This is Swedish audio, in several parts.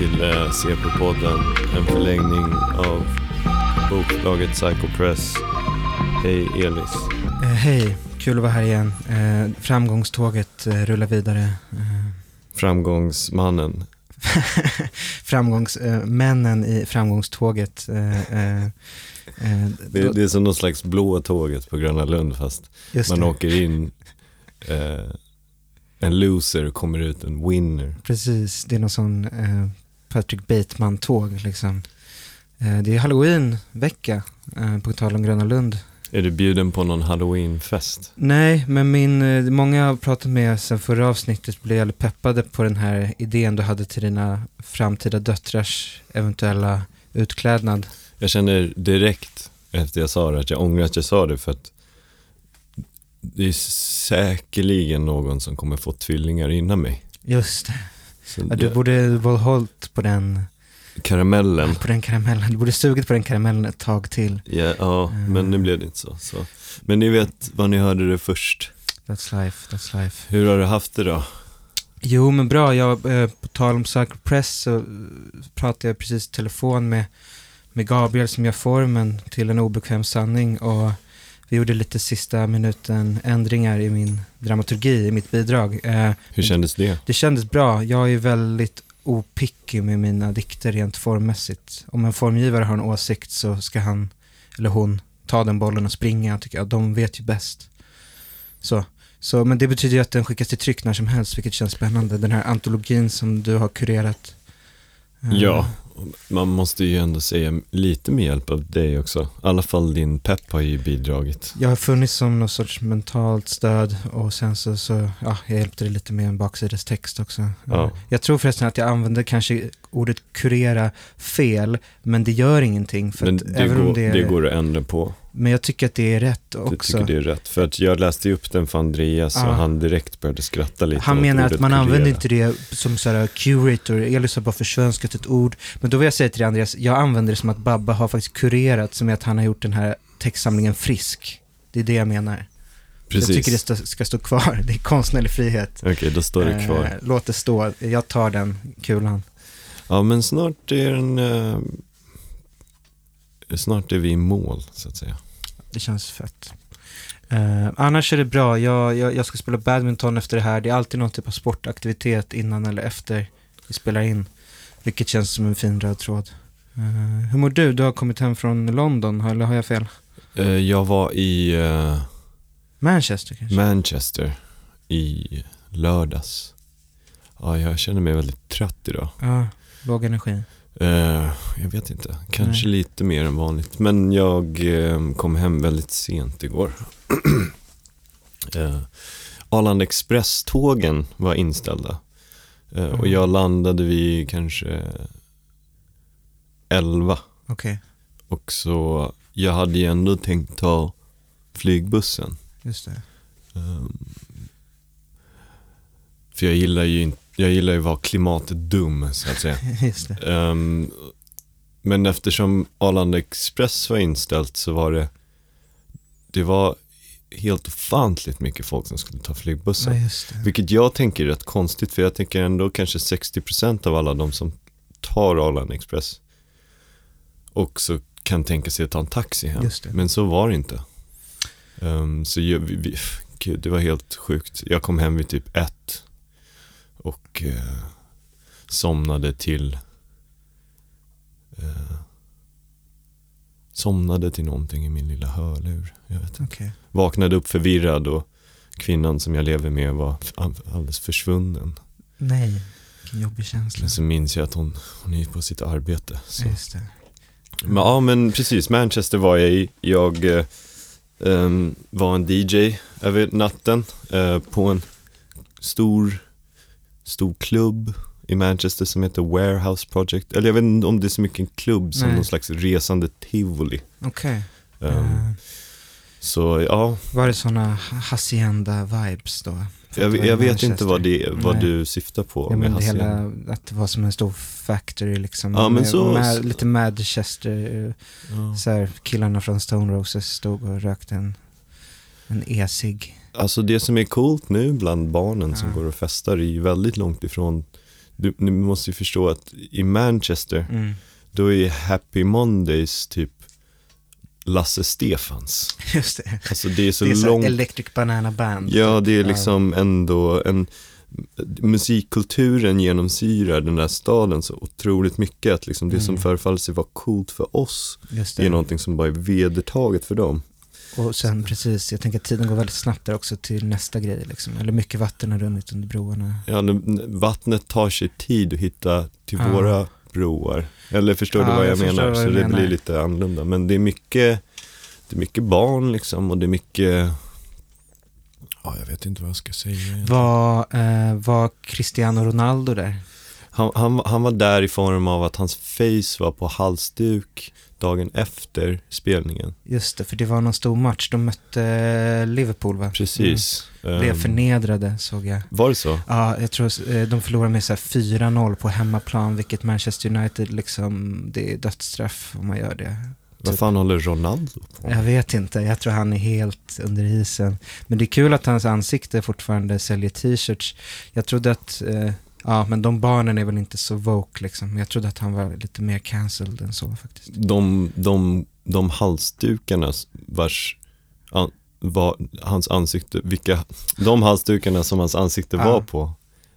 till eh, CP-podden, en förlängning av bokförlaget Psycho Press. Hej Elis. Eh, Hej, kul att vara här igen. Eh, framgångståget eh, rullar vidare. Eh, Framgångsmannen. framgångsmännen i framgångståget. Eh, eh, eh, Det, det är som någon slags blå tåget på Gröna Lund fast man åker in eh, en loser kommer ut en winner. precis. Det är någon sån eh, Patrick Bateman-tåg liksom. Eh, det är halloween-vecka, eh, på tal om Gröna Lund. Är du bjuden på någon halloweenfest? Nej, men min, eh, många jag har pratat med sen förra avsnittet blev väldigt peppade på den här idén du hade till dina framtida döttrars eventuella utklädnad. Jag känner direkt efter jag sa det att jag ångrar att jag sa det för att det är säkerligen någon som kommer få tvillingar innan mig. Just det. Så Ja, du det- borde hållit på den, Karamellen. på den karamellen. Du borde sugit på den karamellen ett tag till. Ja, ja Mm. men nu blev det inte så, så. Men ni vet vad ni hörde det först. That's life, that's life. Hur har du haft det då? Jo, men bra. Jag, eh, på tal om Cycle Press så eh, pratade jag precis i telefon med, med Gabriel som gör formen till en obekväm sanning och vi gjorde lite sista minuten ändringar i min dramaturgi, i mitt bidrag. Eh, Hur kändes det? Det kändes bra. Jag är väldigt opicky med mina dikter rent formmässigt. Om en formgivare har en åsikt så ska han eller hon ta den bollen och springa, tycker jag. De vet ju bäst. Så. Så, men det betyder ju att den skickas till tryck när som helst, vilket känns spännande. Den här antologin som du har kurerat. Eh, Ja, man måste ju ändå säga lite med hjälp av dig också. I alla fall din pepp har ju bidragit. Jag har funnits som någon sorts mentalt stöd och sen så, så ja, jag hjälpte dig lite med en baksidestext också. Ja. Jag tror förresten att jag använde kanske ordet kurera fel, men det gör ingenting. För det även går, om det, det, är, går att ändra på. Men jag tycker att det är rätt Du också. tycker det är rätt. För att jag läste ju upp den för Andreas Ja. och han direkt började skratta lite Han menar att man kurera. använder inte det som såhär curator, Elis har bara förskönskat ett ord. Men då vill jag säga till dig Andreas, jag använder det som att Babba har faktiskt kurerat, som är att han har gjort den här textsamlingen frisk. Det är det jag menar. Precis. Jag tycker det ska, ska stå kvar, det är konstnärlig frihet. Okej, då står det kvar. Eh, låt det stå, jag tar den kulan. Ja, men snart är den... Eh, snart är vi i mål, så att säga. Det känns fett. Eh, annars är det bra, jag, jag, jag ska spela badminton efter det här. Det är alltid någon typ av sportaktivitet innan eller efter vi spelar in. Vilket känns som en fin röd tråd. Eh, hur mår du? Du har kommit hem från London, eller har jag fel? Eh, jag var i eh, Manchester kanske? Manchester i lördags. Ja, jag känner mig väldigt trött idag. ja, låg energi. Eh, jag vet inte, kanske Nej. lite mer än vanligt. Men jag eh, kom hem väldigt sent igår. eh, Arlanda Express-tågen var inställda. Eh, och Mm. jag landade vid kanske 11. Okej, Och så, jag hade ju ändå tänkt ta flygbussen. just det. Ehm, för jag gillar ju inte, jag gillar ju att vara klimatdum så att säga. Ehm, men eftersom Arlanda Express var inställt så var det, det var helt ofantligt mycket folk som skulle ta flygbussen. Ja. Vilket jag tänker är rätt konstigt för jag tänker ändå kanske 60% av alla de som tar Arlanda Express också kan tänka sig att ta en taxi hem. Men så var det inte. Ehm, så jag, vi, vi, gud, det var helt sjukt. Jag kom hem vid typ ett och eh, somnade till eh, somnade till någonting i min lilla hörlur. Jag vet inte. Okej. Vaknade upp förvirrad och kvinnan som jag lever med var alldeles försvunnen. Nej, vilken jobbig känsla. Men så minns jag att hon, hon är på sitt arbete. Så. Just det. Men, ja men precis, Manchester var jag i. Jag eh, ehm, var en DJ över natten eh, på en stor, stor klubb i Manchester som heter Warehouse Project. Eller jag vet inte om det är så mycket en klubb som Nej. någon slags resande tivoli. Okej. Ehm, Eh, Så ja, Var det sådana hacienda-vibes då? Jag, jag vet inte vad, det, vad Nej. du syftar på Ja, med hacienda. hela, att det var som en stor factory liksom. Ja, men med, så- med, lite Manchester, Ja. så här, killarna från Stone Roses stod och rökte en, en e-cigg. Alltså det som är coolt nu bland barnen som går och festar är ju väldigt långt ifrån du, du måste ju förstå att i Manchester, Mm. då är Happy Mondays typ Lasse Stefans. Just det. Alltså det är så det är så långt. Electric Banana Band. Ja, det är liksom ändå en musikkulturen genomsyrar den där staden så otroligt mycket att liksom det som Mm. förefaller sig vara coolt för oss är någonting som bara är vedertaget för dem. Och sen precis, jag tänker att tiden går väldigt snabbt där också till nästa grej liksom. Eller mycket vatten har runnit under broarna. Ja, vattnet tar sig tid att hitta till Ja. våra broar. Eller förstår du Ja, vad jag, jag menar? vad Så du det menar. blir lite annorlunda. Men det är mycket, det är mycket barn liksom och det är mycket, ja jag vet inte vad jag ska säga. Var, eh, var Cristiano Ronaldo där? Han, han, han var där i form av att hans face var på halsduk dagen efter spelningen. Just det, för det var någon stor match. De mötte eh, Liverpool va? Precis. Mm. Blev Ehm, förnedrade såg jag. var det så? Ja, jag tror eh, de förlorade med så här 4-0 på hemmaplan, vilket Manchester United liksom, det är dödsstraff om man gör det. Vad Typ. fan håller Ronaldo på? Jag vet inte, jag tror han är helt under isen. Men det är kul att hans ansikte fortfarande säljer t-shirts. Jag trodde att, eh, ja men de barnen är väl inte så woke liksom. Jag trodde att han var lite mer cancelled än så faktiskt. De, de, de halsdukarna vars an, var, hans ansikte, vilka, de halsdukarna som hans ansikte Ja. var på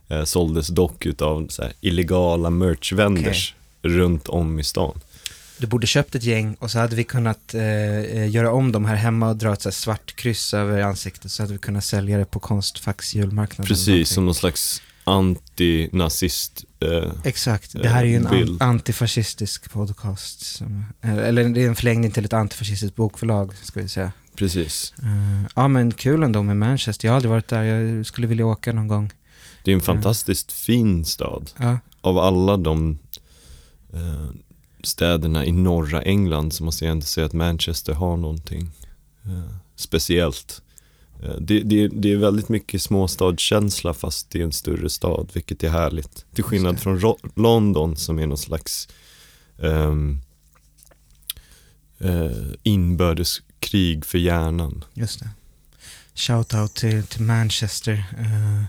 eh, såldes dock utav så här, illegala merch-vendors runt om i stan. Du borde köpt ett gäng och så hade vi kunnat eh, eh, göra om dem här hemma och dra ett så svart kryss över ansiktet så hade vi kunnat sälja det på Konstfax julmarknad. Precis, som någon slags antinazist. Eh, Exakt, det här är ju en eh, bild. antifascistisk podcast. Som, eller det är en förlängning till ett antifascistiskt bokförlag, ska vi säga. precis. Eh, ja men kul ändå med Manchester, jag har aldrig varit där, jag skulle vilja åka någon gång. Det är en fantastiskt fin stad. Ja, Av alla de eh, städerna i norra England så måste jag ändå säga att Manchester har någonting eh, speciellt. Eh, det, det, det är väldigt mycket småstadskänsla fast det är en större stad, vilket är härligt. Till skillnad från Ro- London som är någon slags ehm, eh, inbördeskrig för hjärnan. just det. Shoutout till, till Manchester. Uh,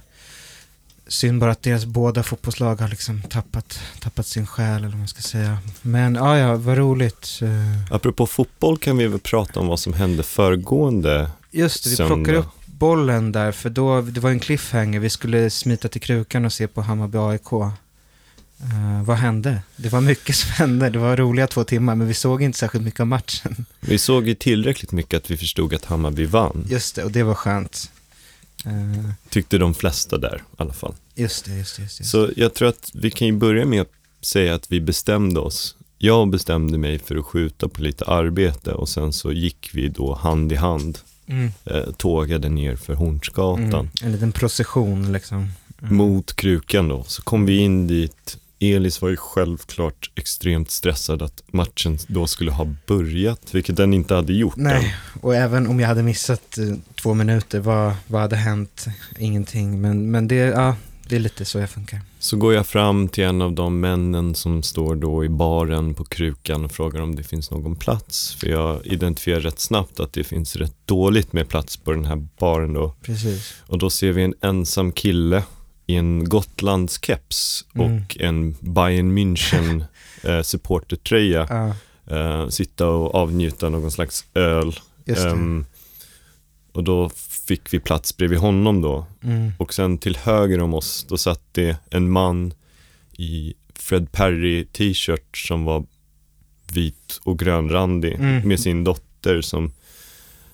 synd bara att deras båda fotbollslag har liksom tappat, tappat sin själ, eller vad man ska säga. Men ja, ja, vad roligt. Eh, Apropå fotboll kan vi väl prata om vad som hände föregående just det, vi Söndag. plockar upp bollen där, för då, det var en cliffhanger, vi skulle smita till krukan och se på Hammarby AIK. Eh, vad hände? Det var mycket som hände, det var roliga två timmar, men vi såg inte särskilt mycket av matchen. Vi såg ju tillräckligt mycket att vi förstod att Hammarby vann. Just det, och det var skönt. Eh, Tyckte de flesta där i alla fall. just det, just det. Just det. Så jag tror att vi kan ju börja med att säga att vi bestämde oss. Jag bestämde mig för att skjuta på lite arbete och sen så gick vi då hand i hand, Mm. eh, tågade ner för Hornsgatan Mm. En liten procession liksom. Mm. mot krukan då. Så kom vi in dit. Elis var ju självklart extremt stressad att matchen då skulle ha börjat, vilket den inte hade gjort än. Nej, och även om jag hade missat eh, två minuter, vad, vad hade hänt? Ingenting, men, men det, ja, det är lite så jag funkar. Så går jag fram till en av de männen som står då i baren på krukan och frågar om det finns någon plats. För jag identifierar rätt snabbt att det finns rätt dåligt med plats på den här baren då. Precis. Och då ser vi en ensam kille i en Gotlandskeps Mm. och en Bayern München eh, supportertröja Ja, eh, sitta och avnjuta någon slags öl. Ehm, och då fick vi plats bredvid honom då. Mm. Och sen till höger om oss, då satt det en man i Fred Perry t-shirt som var vit och grönrandig Mm. med sin dotter som,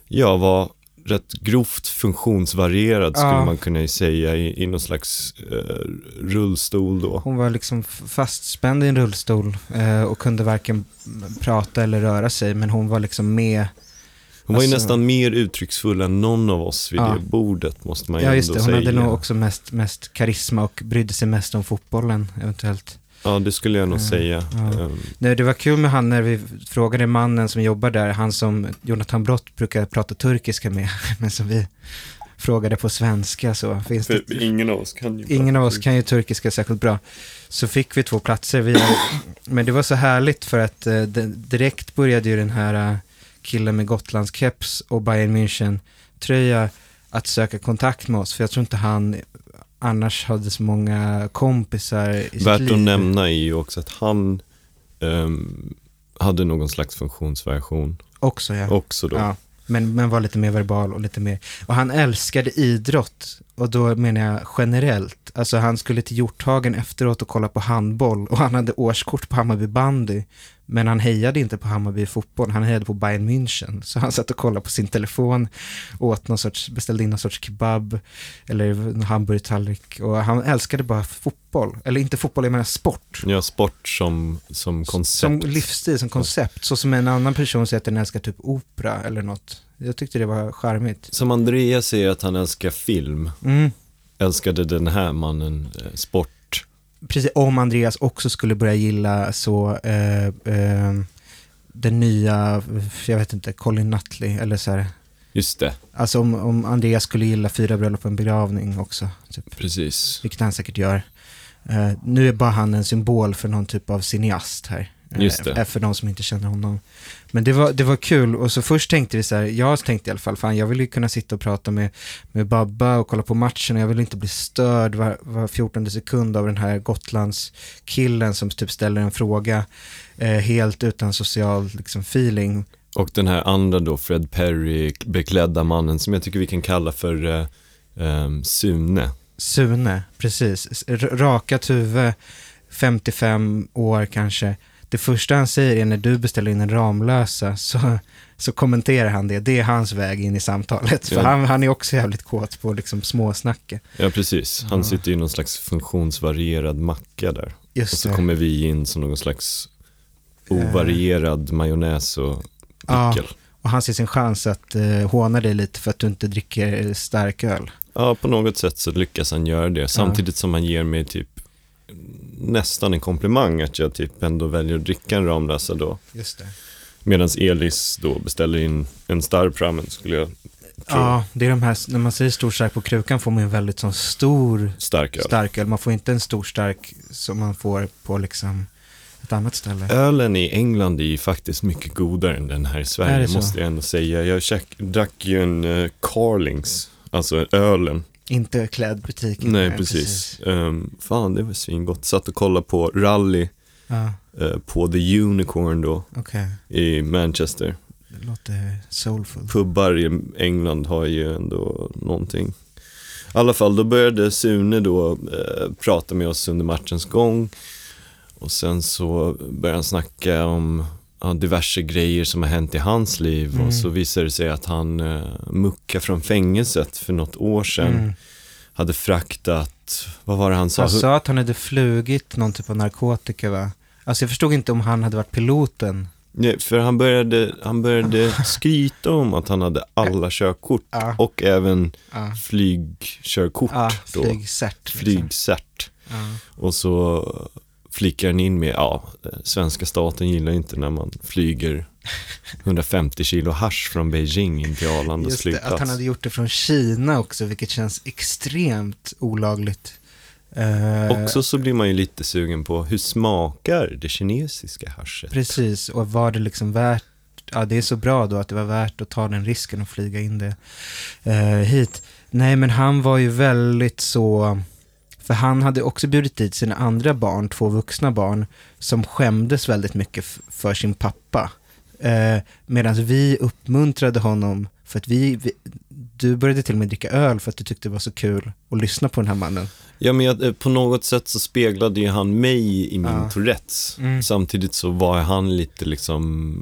ja, var rätt grovt funktionsvarierad skulle Ja. man kunna säga i, i någon slags eh, rullstol då. Hon var liksom fastspänd i en rullstol eh, och kunde varken prata eller röra sig, men hon var liksom med. Hon var ju Alltså- nästan mer uttrycksfull än någon av oss vid Ja. det bordet måste man ju Ja, just ändå det. Hon säga. hade nog också mest, mest karisma och brydde sig mest om fotbollen, eventuellt. Ja, det skulle jag nog Ja, säga. ja. Ehm, Nej, det var kul med han när vi frågade mannen som jobbar där, han som Jonathan Brott brukar prata turkiska med, men som vi frågade på svenska så. Finns det, ingen av oss kan ju ingen av oss kan ju turkiska särskilt bra. Så fick vi två platser. Vi, men det var så härligt för att eh, direkt började ju den här eh, killen med Gotlands keps och Bayern München tröja att söka kontakt med oss. För jag tror inte han annars hade så många kompisar i sitt Värt liv. att nämna är ju också att han ehm, hade någon slags funktionsvariation Också ja. också då. ja. Men, men var lite mer verbal och lite mer. Och han älskade idrott. Och då menar jag generellt. Alltså han skulle till Hjorthagen efteråt och kolla på handboll. Och han hade årskort på Hammarby bandy. Men han hejade inte på Hammarby fotboll. Han hejade på Bayern München. Så han satt och kollade på sin telefon. Åt någon sorts, beställde in någon sorts kebab. Eller en hamburgertallrik. Och han älskade bara fotboll. Eller inte fotboll, jag menar sport. Ja, sport som, som koncept. Som livsstil, som koncept. Så som en annan person säger att den älskar typ opera eller något. Jag tyckte det var charmigt. Som Andreas säger att han älskar film, Mm. älskade den här mannen eh, sport. Precis, om Andreas också skulle börja gilla så eh, eh, den nya, jag vet inte, Colin Nutley eller så här. Just det, Alltså om, om Andreas skulle gilla Fyra bröllop och en begravning också, typ, precis. vilket han säkert gör. Eh, nu är bara han en symbol för någon typ av cineast här. Eh, Just det. För de som inte känner honom. Men det var, det var kul och så först tänkte vi så här, jag tänkte i alla fall, fan jag vill ju kunna sitta och prata med, med Babba och kolla på matchen och jag vill inte bli störd var, var 14 sekund av den här Gotlands killen som typ ställer en fråga eh, helt utan social liksom, feeling. Och den här andra då, Fred Perry beklädda mannen som jag tycker vi kan kalla för eh, ehm, Sune. Sune, precis. R- rakat huvud, 55 år kanske. Det första han säger är när du beställer in en Ramlösa så, så kommenterar han det. Det är hans väg in i samtalet. För Ja. han, han är också jävligt kåt på liksom småsnacket. Ja, precis. Han Ja. sitter i någon slags funktionsvarierad macka där. Och Just så det. kommer vi in som någon slags ovarierad majonnäs och Ja. pickel. Och han ser sin chans att eh, håna dig lite för att du inte dricker stark öl. Ja, på något sätt så lyckas han göra det. Samtidigt som han ger mig typ nästan en komplimang att jag typ ändå väljer att dricka en Ramlösa då. Just det. Medan Elis då beställer in en Starpramen skulle jag tro. Ja, det är de här, när man säger stor stark på krukan får man ju en väldigt sån stor Stark öl. stark öl. Man får inte en stor stark som man får på liksom ett annat ställe. Ölen i England är ju faktiskt mycket godare än den här i Sverige, måste jag ändå säga. Jag drack ju en uh, Carlings, alltså ölen. Inte klädbutiken. Nej, precis. Ehm, fan, det var svingott. Satt och kollade på rally Ja, eh, på The Unicorn då okej. i Manchester. Det låter soulful. Pubbar i England har ju ändå någonting. I alla fall, då började Sune då eh, prata med oss under matchens gång. Och sen så började han snacka om ja, diverse grejer som har hänt i hans liv. Mm. Och så visade det sig att han eh, muckade från fängelset för något år sedan. Mm. Hade fraktat, vad var det han sa? Han sa att han hade flugit någon typ av narkotika va? Alltså jag förstod inte om han hade varit piloten. Nej, för han började, han började skryta om att han hade alla körkort. Ja, Och även ja, flygkörkort ja flygcert. liksom. Flygcert. Ja. Och så flickar han in med, ja, svenska staten gillar inte när man flyger 150 kilo hasch från Beijing in till Arlandas Just det, flygplats. att han hade gjort det från Kina också, vilket känns extremt olagligt. Eh, Också så blir man ju lite sugen på, hur smakar det kinesiska haschet? Precis, och var det liksom värt, ja det är så bra då att det var värt att ta den risken och flyga in det eh, hit. Nej men han var ju väldigt så, för han hade också bjudit dit sina andra barn, två vuxna barn, som skämdes väldigt mycket för sin pappa. Eh, Medan vi uppmuntrade honom, för att vi, vi, du började till och med dricka öl för att du tyckte det var så kul att lyssna på den här mannen. Ja, men jag, eh, på något sätt så speglade ju han mig i min Ja. Tourettes. Mm. Samtidigt så var han lite liksom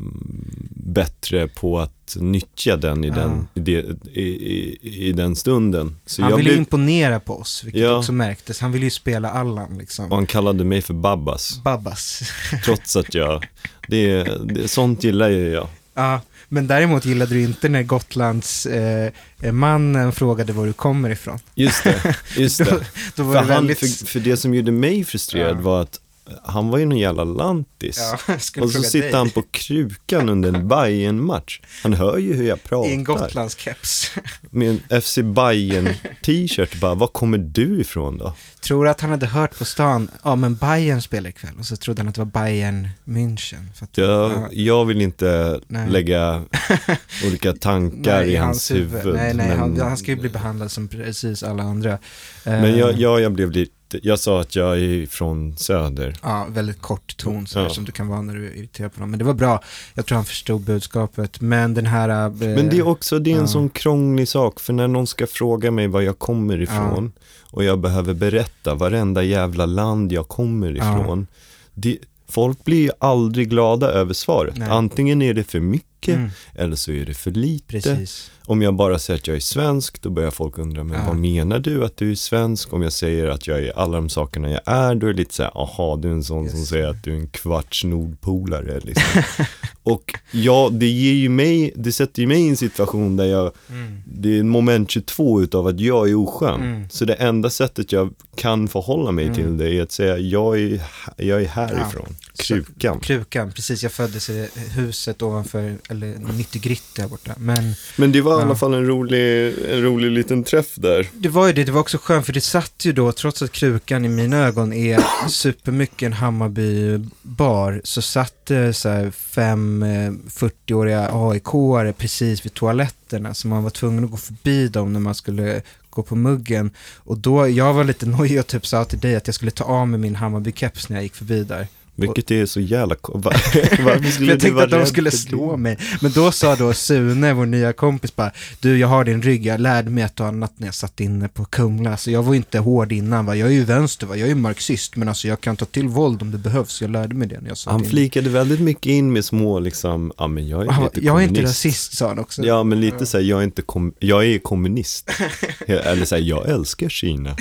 bättre på att nyttja den i, Ja. den, i, det, i, i, i den stunden. Så Han jag ville blev, imponera på oss, vilket Ja. också märktes. Han ville ju spela Allan liksom. och han kallade mig för Babbas, Babbas. trots att jag, det, det, sånt gillar ju jag. Ja, men däremot gillade du inte när Gotlands eh, eh, mannen frågade var du kommer ifrån. Just det, just Då, det. då var För, det han, väldigt... för, för det som gjorde mig frustrerad Ja. var att han var ju någon jävla lantis. Ja, Och så sitter dig. han på krukan under en bayern match Han hör ju hur jag I en pratar. Gotlandskeps. Med en FC bayern t-shirt bara, var kommer du ifrån då? Tror du att han hade hört på stan, ja men Bayern spelar ikväll. Och så trodde han att det var Bayern München. Att, Jag, ja, jag vill inte Nej. lägga olika tankar nej, i hans huvud. Nej, nej, men, han, han ska ju bli behandlad som precis alla andra. men Eh, jag, jag, jag blev lite, jag sa att jag är från söder. Ja, väldigt kort ton så här, Ja. som du kan vara när du är irriterad på någon. Men det var bra. Jag tror han förstod budskapet. Men den här... eh, Men det är också, det är en ja. sån krånglig sak, för när någon ska fråga mig var jag kommer ifrån och jag behöver berätta varenda jävla land jag kommer Ja. ifrån. Det, folk blir aldrig glada över svaret. Nej. Antingen är det för mycket Mm, eller så är det för lite. precis. Om jag bara säger att jag är svensk, då börjar folk undra, men Ja. vad menar du att du är svensk? Om jag säger att jag är alla de sakerna jag är, då är det lite så här, aha, du är en sån som Yes. säger att du är en kvarts nordpolare liksom. Och ja, det ger ju mig, det sätter ju mig i en situation där jag, Mm. det är en moment 22 utav att jag är oskön. Mm. Så det enda sättet jag kan förhålla mig Mm. till det är att säga, jag är, jag är härifrån, krukan. Krukan, precis. Jag föddes i huset ovanför, eller 90 gritt där borta. Men Men det var i Ja. alla fall en rolig, en rolig liten träff där. det var ju det, det var också skönt för det satt ju då, trots att Krukan i mina ögon är supermycket en Hammarby-bar, så satt det så här fem eh, 40-åriga AIK-are precis vid toaletterna, så man var tvungen att gå förbi dem när man skulle gå på muggen. Och då, jag var lite nojig och typ sa till dig att jag skulle ta av mig min Hammarby-keps när jag gick förbi där. Vilket är så jävla... Varför För skulle jag tänkte att de skulle slå mig. Men då sa då Sune, vår nya kompis, bara Du, jag har din rygg, jag lärde mig ett och annat när jag satt inne på Kumla. Så jag var inte hård innan, va? jag är ju vänster, va? jag är ju marxist, men alltså jag kan ta till våld om det behövs. Jag lärde mig det när jag satt Han inne. flikade väldigt mycket in med små liksom, ja men jag är Han, lite jag är inte rasist, sa han också. Ja, men lite så här, jag är inte kom, jag är kommunist. Eller så här, jag älskar Kina.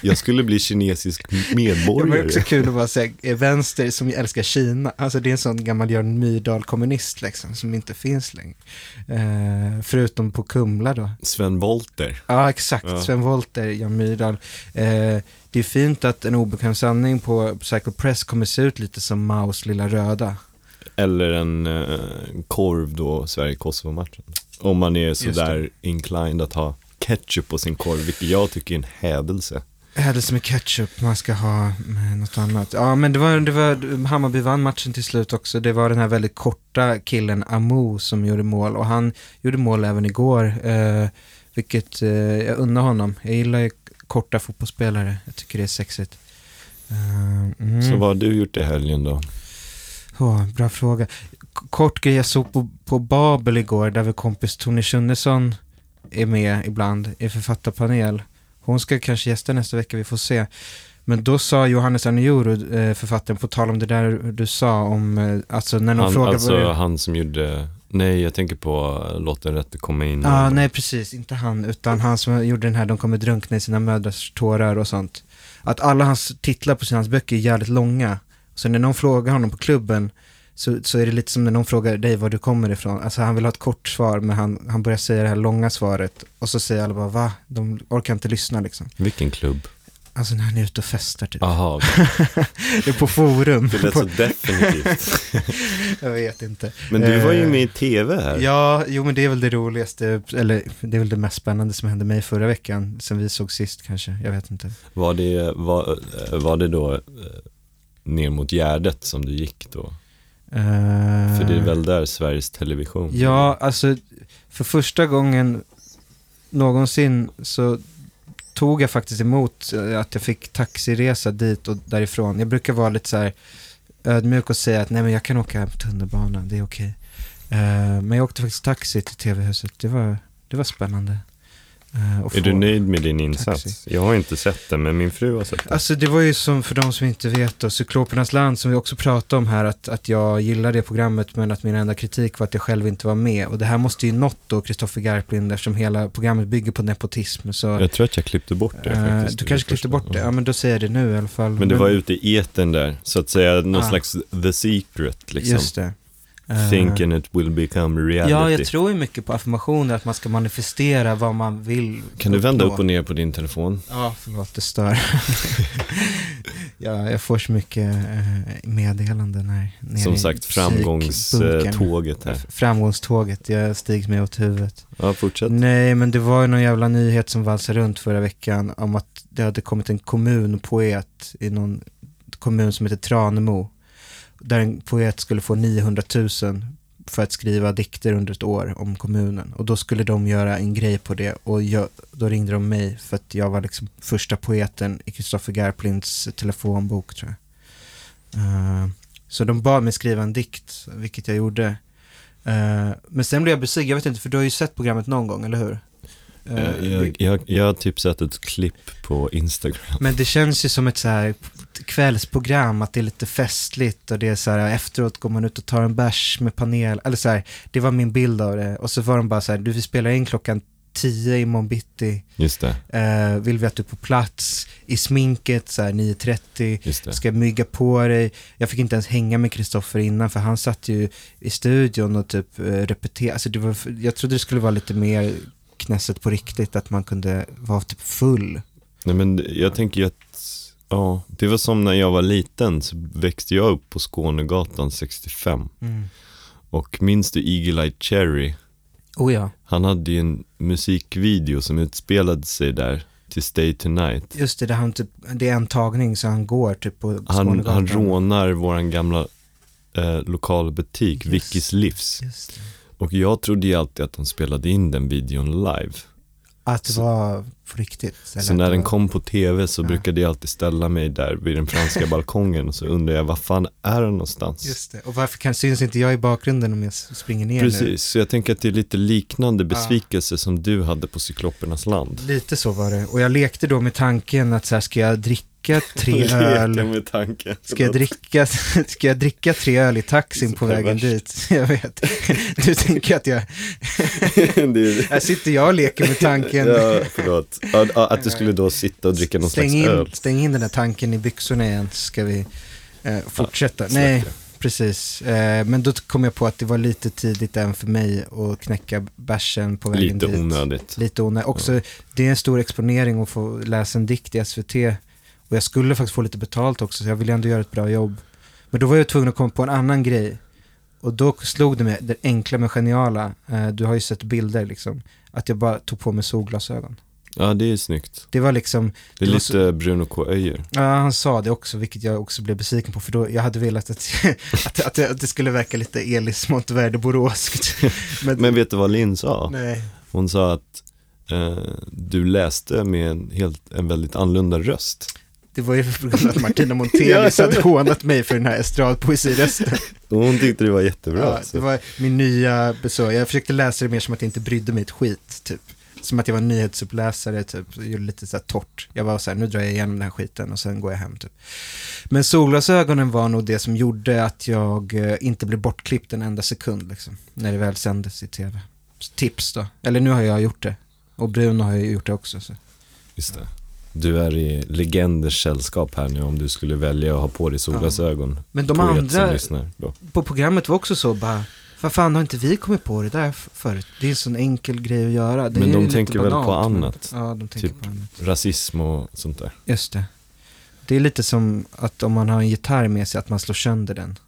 Jag skulle bli kinesisk Det var medborgare. också kul att vara så här, eh, vänster som älskar Kina. Alltså det är en sån gammal Jörn Myrdal-kommunist liksom, som inte finns längre. Eh, förutom på Kumla då. Sven Volter. Ja, exakt. Ja. Sven Wollter, Jan Myrdal. Eh, det är fint att en obekväm sanning på Psycho Press kommer se ut lite som Maus lilla röda. Eller en eh, korv då, Sverige-Kosovo-matchen. Om man är sådär inclined att ha ketchup på sin korv, vilket jag tycker är en hädelse. Hädelse med ketchup, man ska ha med något annat. Ja, men det var, det var, Hammarby vann matchen till slut också. Det var den här väldigt korta killen Amo som gjorde mål och han gjorde mål även igår. Eh, vilket eh, jag unnar honom. Jag gillar ju korta fotbollsspelare. Jag tycker det är sexigt. Eh, mm. Så vad har du gjort i helgen då? Åh, bra fråga. K- Kort grej, jag såg på, på Babel igår, där vår kompis Tony Schunnesson är med ibland i författarpanel. Hon ska kanske gästa nästa vecka, vi får se. Men då sa Johannes Arnioro, eh, författaren, på tal om det där du sa om, eh, alltså när någon Han, frågar alltså vad han som gjorde, nej jag tänker på Låt den rätte komma in. Ja, ah, nej precis, inte han, utan han som gjorde den här De kommer drunkna i sina mödrars tårar och sånt. Att alla hans titlar på sina hans böcker är jävligt långa. Så när någon frågar honom på klubben så, så är det lite som när någon frågar dig var du kommer ifrån. Alltså han vill ha ett kort svar men han, han börjar säga det här långa svaret och så säger alla bara va? De orkar inte lyssna liksom. Vilken klubb? Alltså när han är ute och festar typ. Aha, det är på forum. det lät så definitivt. Jag vet inte. Men du var ju Eh, med i tv här. Ja, jo men det är väl det roligaste, eller det är väl det mest spännande som hände mig förra veckan, sen vi såg sist kanske, jag vet inte. Var, det, var, var det då eh, ner mot Gärdet som du gick då? Eh, För det är väl där Sveriges Television? Ja, alltså för första gången någonsin så tog jag faktiskt emot eh, att jag fick taxiresa dit och därifrån. Jag brukar vara lite så här ödmjuk och säga att nej men jag kan åka tunnelbana, det är okej. Eh, men jag åkte faktiskt taxi till tv-huset, det var, det var spännande. Eh, Är du nöjd med din insats? Taxi. Jag har inte sett den, men min fru har sett den. Alltså det var ju som för de som inte vet då, Cyklopernas land som vi också pratade om här, att, att jag gillar det programmet men att min enda kritik var att jag själv inte var med. Och det här måste ju nått då Kristoffer Garplind eftersom hela programmet bygger på nepotism. Så, Jag tror att jag klippte bort det eh, faktiskt. du kanske klippte bort det, ja men då säger jag det nu i alla fall. Men det var ute i eten där, så att säga någon Ah. slags the secret liksom. Just det. Eh, Thinking it will become reality. Ja, jag tror ju mycket på affirmationer, att man ska manifestera vad man vill Kan du vända uppnå. upp och ner på din telefon? Ja, förlåt, det stör. Ja, jag får så mycket eh, meddelanden här. nere Som sagt, framgångståget här. Framgångståget, jag stigs med åt huvudet. Ja, fortsätt. Nej, men det var ju någon jävla nyhet som valsade runt förra veckan om att det hade kommit en kommunpoet i någon kommun som heter Tranemo. Där en poet skulle få 900 000 för att skriva dikter under ett år om kommunen. Och då skulle de göra en grej på det och jag, då ringde de mig för att jag var liksom första poeten i Kristoffer Garplinds telefonbok tror jag. Uh, så de bad mig skriva en dikt, vilket jag gjorde. Uh, men sen blev jag besviken, jag vet inte, för du har ju sett programmet någon gång, eller hur? Eh, Eh, Jag, jag, jag har typ sett ett klipp på Instagram. Men det känns ju som ett så här kvällsprogram, att det är lite festligt och det är så här efteråt går man ut och tar en bärs med panel, eller så här, det var min bild av det. Och så var de bara så här, du vi spelar in klockan 10 imorgon bitti, Just det, eh, vill vi att du är på plats, i sminket så här 9.30, just det. ska mygga på dig. Jag fick inte ens hänga med Kristoffer innan för han satt ju i studion och typ repeterade. Alltså det var, jag trodde det skulle vara lite mer knässet på riktigt, att man kunde vara typ full. Nej men jag tänker att, ja, det var som när jag var liten så växte jag upp på Skånegatan 65. Och minns du Eagle Eye Cherry? Oh ja, Han hade ju en musikvideo som utspelade sig där till Stay Tonight. just det, där han typ, det är en tagning så han går typ på Han, Skånegatan. han rånar våran gamla eh, lokalbutik, Just. Vickys Livs. Just det. Och jag trodde ju alltid att de spelade in den videon live. Att det var på riktigt. Så när den kom på tv så Ja. brukade jag alltid ställa mig där vid den franska balkongen och så undrade jag, vad fan är den någonstans? Just det, och varför kan, syns inte jag i bakgrunden om jag springer ner nu? Precis, så jag tänker att det är lite liknande besvikelse som du hade på Cyklopernas land. Lite så var det. Och jag lekte då med tanken att så här, ska jag dricka tre Leka öl? med tanken. Ska jag, dricka, ska jag dricka tre öl i taxin på vägen perverst. dit? Jag vet. Du tänker att jag... Här sitter jag och leker med tanken. Ja, förlåt. Ja, ja, att du skulle då sitta och dricka någon stäng, slags in, öl. stäng in den här tanken i byxorna igen så ska vi eh, fortsätta. släpp Nej, precis. Eh, men då kom jag på att det var lite tidigt än för mig att knäcka bärsen på vägen Lite dit. onödigt. Lite onödigt. Också, det är en stor exponering att få läsa en dikt i SVT. Och jag skulle faktiskt få lite betalt också, så jag ville ändå göra ett bra jobb. Men då var jag tvungen att komma på en annan grej. Och då slog det mig, det enkla men geniala, eh, du har ju sett bilder liksom, att jag bara tog på mig solglasögon. Ja, det är snyggt. Det var liksom, Det är Det lite Bruno K. Öijer. ja han sa det också, vilket jag också blev besviken på, för då, jag hade velat att, att, att, det, att det skulle verka lite Elis Monteverde Boråskt. Men, Men vet du vad Linn sa? nej. Hon sa att eh, du läste med en, helt, en väldigt annorlunda röst. Det var ju av att Martina Montelius hade hånat mig för den här estradpoesirösten. Hon tyckte det var jättebra. Ja, alltså. det var min nya besök. Jag försökte läsa det mer som att jag inte brydde mig ett skit, typ. Som att jag var nyhetsuppläsare, typ. Jag gjorde lite så här torrt. Jag var så här, nu drar jag igenom den här skiten och sen går jag hem, typ. Men solglasögonen var nog det som gjorde att jag eh, inte blev bortklippt en enda sekund, liksom. När det väl sändes i tv. Så tips då. Eller nu har jag gjort det. Och Bruno har ju gjort det också. Så. Just det. Du är i legenders sällskap här nu om du skulle välja att ha på dig solglasögon. Men de andra lyssnar på programmet var också så bara, vad fan har inte vi kommit på det där förut? Det är en sån enkel grej att göra. Det Men de tänker väl på banalt, men- annat? Ja, de tänker Typ- på annat. Rasism och sånt där. Just det. Det är lite som att om man har en gitarr med sig, att man slår sönder den.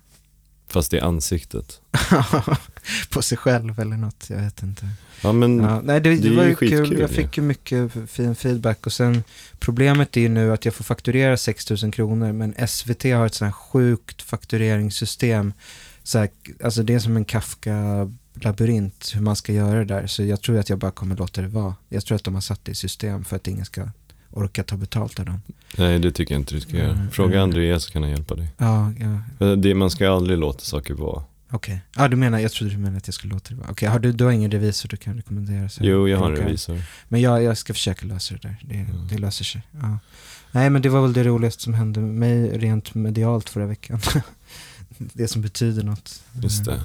Fast är ansiktet. på sig själv eller något, jag vet inte. Ja men, Ja, nej, det, det, det var ju ju kul. skitkul Jag fick ju mycket fin feedback och sen problemet är ju nu att jag får fakturera 6 000 kronor men SVT har ett sånt här sjukt faktureringssystem. Så här, alltså det är som en Kafka-labyrint hur man ska göra det där. Så jag tror att jag bara kommer låta det vara. Jag tror att de har satt det i system för att ingen ska orka ta betalt av dem. nej det tycker jag inte du ska göra. Mm, Fråga mm. Andreas så kan han hjälpa dig. Ja, ja Det, man ska aldrig låta saker vara. okej. Ja, du menar, jag trodde du menade att jag skulle låta det vara. Okej, har du, du har ingen revisor du kan rekommendera? Så Jo, jag har en revisor. Men jag, jag ska försöka lösa det där. Det, Mm. det löser sig. Ja. Nej, men det var väl det roligaste som hände mig rent medialt förra veckan. det som betyder något. Just det.